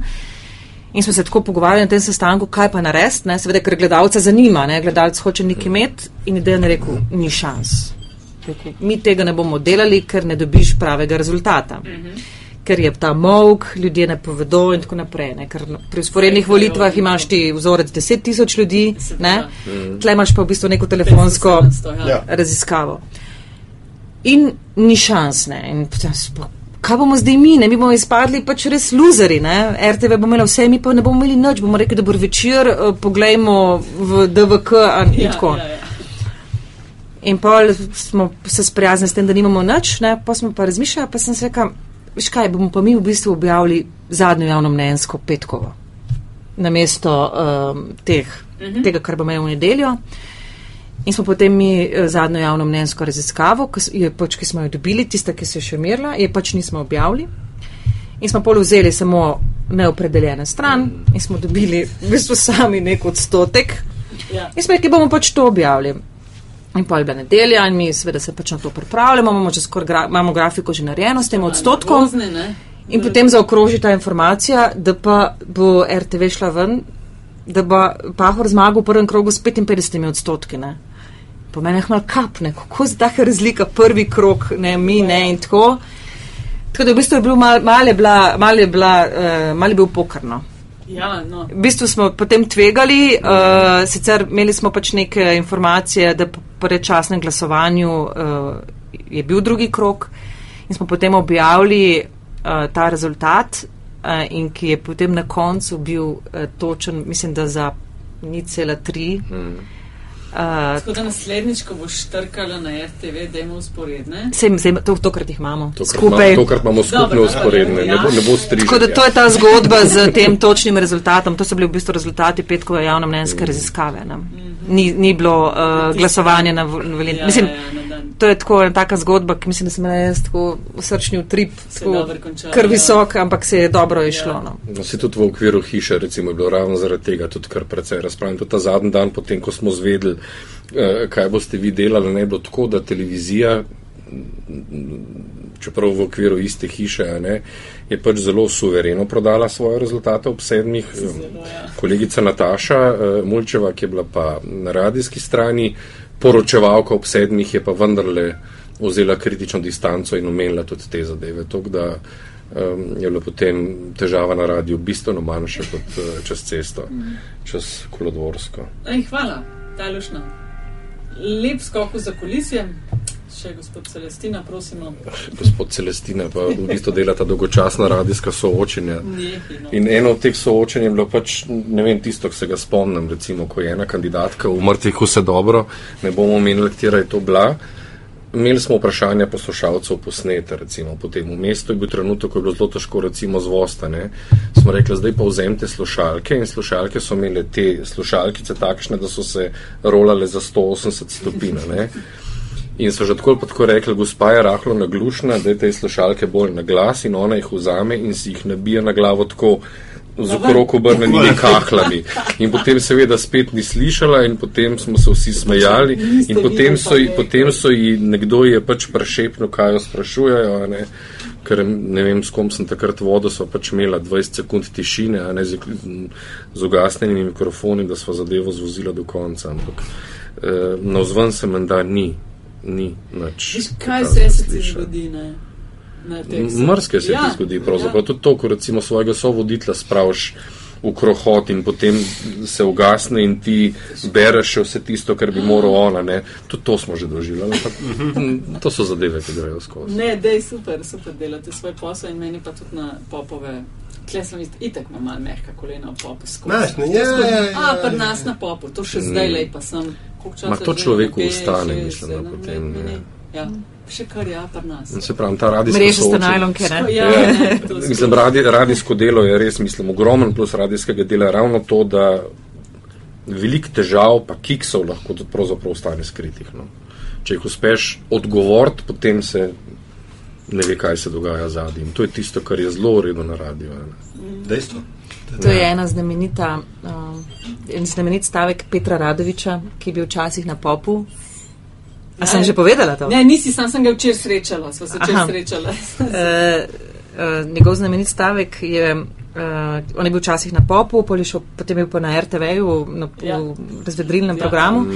In smo se tako pogovarjali na tem sestanku, kaj pa narediti, ne, seveda, ker gledalca zanima, ne, gledalec hoče nekaj imeti in ideja je rekel, ni šans. Rekel, mi tega ne bomo delali, ker ne dobiš pravega rezultata. Ker je ta mok, ljudje ne povedo in tako naprej. Ne, ker pri usporednih volitvah imaš ti vzorec 10 tisoč ljudi, ne, tle imaš pa v bistvu neko telefonsko 500, 700, Ja. raziskavo. In ni šans, ne. In kaj bomo zdaj mi, ne, mi bomo izpadli pač res luzeri, ne. RTV bo imela vse, mi pa ne bomo imeli nič, bomo rekli, da bo večer, uh, poglejmo v DVK in Ja, tako. ja, ja. In pol smo se sprijaznili s tem, da nimamo nič, ne, pa smo pa razmišljali, pa sem se rekel, veš kaj, bomo pa mi v bistvu objavili zadnjo javno mnenjsko petkovo, namesto um, teh, tega, kar bomo imeli v nedeljo. In smo potem mi eh, zadnjo javno mnenjsko raziskavo, ki, je, pač, ki smo jo dobili, tista, ki se je še merila, je pač nismo objavili. In smo pol vzeli samo neopredeljene stran in smo dobili v bistvu sami nek odstotek. Ja. In smo rekli, bomo pač to objavili. In pa je bila nedelja in mi seveda se pač na to pripravljamo, imamo, gra, imamo grafiko že narejeno s tem odstotkom. Grozne, ne? In potem zaokroži ta informacija, da pa bo RTV šla ven, da bo Pahor zmagal v prvem krogu s 55 odstotki. Ne. Po meni je malo kapne, kako zdaj taka razlika, prvi krok, ne mi, ne in tako. Tako da v bistvu je bilo mal, mal je bila, mal je bila, uh, mal je bil pokrno. Ja, no. V bistvu smo potem tvegali, uh, sicer imeli smo pač neke informacije, da predčasnem glasovanju uh, je bil drugi krok in smo potem objavili uh, ta rezultat uh, in ki je potem na koncu bil uh, točen, mislim, da za ni cela tri. Mm. Uh, Tako da naslednjič, ko boš trkala na RTV, dajmo usporedne. Sej, sej, to, tokrat jih imamo Tokrat skupaj. imamo- Tokrat imamo skupne Dobro, usporedne, ne bo, ne bo striženja. Tako da to je ta zgodba z tem točnim rezultatom. To so bili v bistvu rezultati petkove javnomnenjske Mm. raziskave. Ne. Ni, ni bilo uh, glasovanje na volitvi. Ja, Mislim, ja, ja. To je tako ena taka zgodba, ki mislim, da sem imela jaz tako srčni utrip, tako končala, kar ja. visok, ampak se je dobro Ja. išlo. No. No, se tudi v okviru hiše, recimo, je bilo ravno zaradi tega tudi kar precej razpravljeno. Tudi ta zadnji dan, potem, ko smo zvedeli, eh, kaj boste vi delali, ne bilo tako, da televizija, čeprav v okviru iste hiše, a ne, je pač zelo suvereno prodala svoje rezultate ob sedmih. Zelo, ja. Kolegica Nataša eh, Mulčeva, ki je bila pa na radijski strani, poročevalka ob sedmih, je pa vendarle vzela kritično distanco in omenila tudi te zadeve. Tok, da um, je bila potem težava na radiju bistveno manjša kot uh, čez cesto, čez kolodvorsko. Ej, hvala, Talušna. Lep skok za kulisje. Še gospod Celestina, prosimo. Gospod Celestina pa v bistvu dela ta dolgočasna radijska soočenja. No. In eno od teh soočenj je bilo pač, ne vem, tisto, ki se ga spomnim, recimo, ko je ena kandidatka v mrtvih vse dobro, ne bomo omenili, katera je to bila. Imeli smo vprašanja poslušalcev posnete, recimo, potem v mestu je bil trenutek, ko je bilo zelo težko, recimo, zvostane. Smo rekli, zdaj pa vzemite slušalke in slušalke so imele te slušalkice takšne, da so se rolale za 180 stopinj. In so že tako ali pa tako rekli, gospa je rahlo naglušna, da je te slušalke bolj na glas in ona jih vzame in si jih nabija na glavo tako z okrog obrnjenimi kahlami. In potem seveda spet ni slišala in potem smo se vsi smejali in potem so, ji- potem so ji nekdo je pač prešepnil, kaj jo sprašujejo, a ne. Ker ne vem, s kom sem takrat vodil, so pač imela 20 sekund tišine, a ne z, z ugasnjenimi mikrofoni, da smo zadevo zvozila do konca. Ampak eh, na vzven se menda ni, ni nič. Viš, kaj se ti zgodi, ne? Mrske se Ja, ti zgodi, pravzaprav ja. tudi to, ko recimo svojega sovoditla spraviš v krohot in potem se ugasne in ti bereš še vse tisto, kar bi moral ona. Ne. Tudi to smo že doživeli, ampak mm, to so zadeve, ki grejo skozi. Ne, dej super, super delate svoj posel in meni pa tudi na popove. Kle sem itek imam malo mehka kolena v popu skozi. Znaš, ne, ja, ja, ja, A, pri ja. nas na popu, to še zdaj lej pa sem. koliko časa Ma, to človeku šest, mislim, da sedem potem, ja. Ja, še kar ja, pri nas. Se pravi, ta radijska Mreže sta soočenja- najlonke, ne? Ja, Ja, ne, mislim, radi, radijsko delo je res, mislim, ogromen plus radijskega dela ravno to, da veliko težav, pa kiksov lahko tudi pravzaprav ostane skritih. No. Če jih uspeš odgovoriti, potem se ne ve, kaj se dogaja zadnji. In to je tisto, kar je zelo uredno na radiju. Dejstvo. To je ena znamenita, uh, en znamenit stavek Petra Radoviča, ki je bil včasih na popu. A sem že povedala to? Ne, nisi, sam sem ga včeraj srečala, sva se včeraj srečala. Uh, uh, njegov znamenit stavek je, uh, on je bil včasih na popu, potem je bil pa na RTV-ju, na, Ja. v razvedrilnem Ja. programu.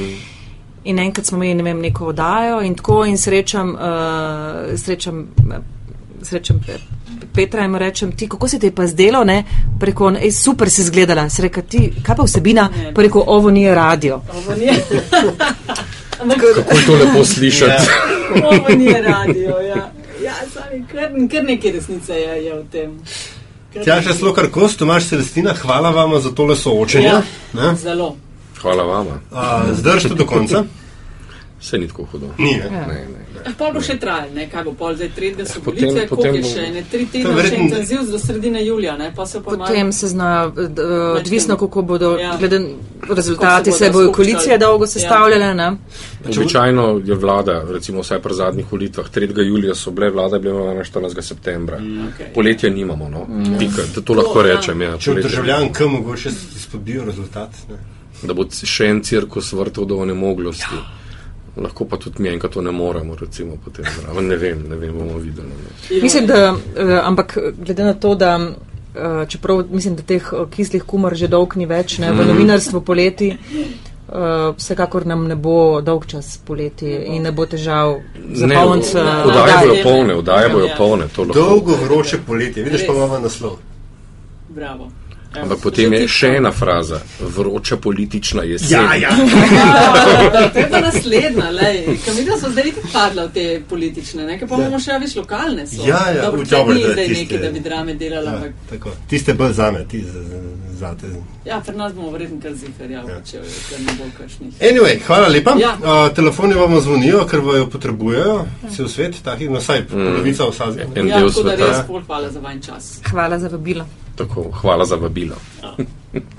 In enkrat smo imeli ne vem, neko oddajo in tako in srečam, uh, srečam, srečam Pe- Petra in mu rečem, ti kako se ti je pa zdelo, ne? Preko, ej, super si izgledala. Se reka, ti, kaj pa vsebina? Ne. Preko, ovo nije radio. Ovo nije. Ampak Kako je to lepo slišati? ovo nije radio, ja. Ja, sami, kar, kar nekaj resnice je, je v tem. Kar Tja še zelo kar kost, Tomaš Celestina, hvala vam za tole soočenje. Ja, ne. zelo. Hvala vama. A, Zdržite do konca. Vse ni tako hudo. Ni, ne. Ne, ne, ne. Eh, Pol bo še trajalo, ne, kaj bo pol zdaj tretjega so Potem- volitve, koliko potem je bo- še, ne, tri tedne je še verjetno- intenziv do sredine julija, ne, pa se pa malo- Potem se zna, odvisno kako bodo, Ja. glede rezultati, Kako se se bojo koalicije dolgo sestavljale. Ne? Običajno je vlada, recimo vsaj pri zadnjih volitvah, 3. julija so bile vlade, bile imenovane 14. septembra. Okej. Poletja nimamo, no. Pika, to, to lahko To, ja. rečem. Ja, Če poletje. državljan K mogoče izpodbijo rezultat. Ne. Da bo še en cirkus vrtel do onemoglosti. Lahko pa tudi mi enkrat to ne moremo, recimo, potem zraven. Ne vem, ne vem, bomo videli. Ne. Ja. Mislim, da, eh, ampak glede na to, da eh, čeprav mislim, da teh eh, kislih kumar že dolg ni več, ne, v novinarstvu poleti, eh, vsekakor nam ne bo dolg čas poleti in ne bo težav za ne, eh, Vdaje bojo polne, vdaje bojo Ja. polne. to lahko. Dolgo vroče poletje, vidiš pa imamo naslov. Bravo. Ampak potem je še ena fraza, vroča politična jesen. Ja, ja. Ja, to je pa naslednja, ker mi smo zdaj itak padla v te politične, ne? ker pa imamo še več lokalne. So. Ja, ja, Dobro, v dobro, ni da zdaj tiste- nekaj, da bi drame delala, Ja, ampak tako. Tiste bolj zame, ti za, za, zate. ja, pri nas bomo verjetno kar zifer, ja, Ja. če ker ne bo kakšnih. Anyway, hvala lepa. Ja. Uh, telefoni vam zvonijo, ker vajo potrebujejo, cel svet, takih, no saj polovica vsazja. En Ja, del tako da res pol hvala za vajen čas. Hvala za vabilo. Tako, hvala za vabilo. Ja.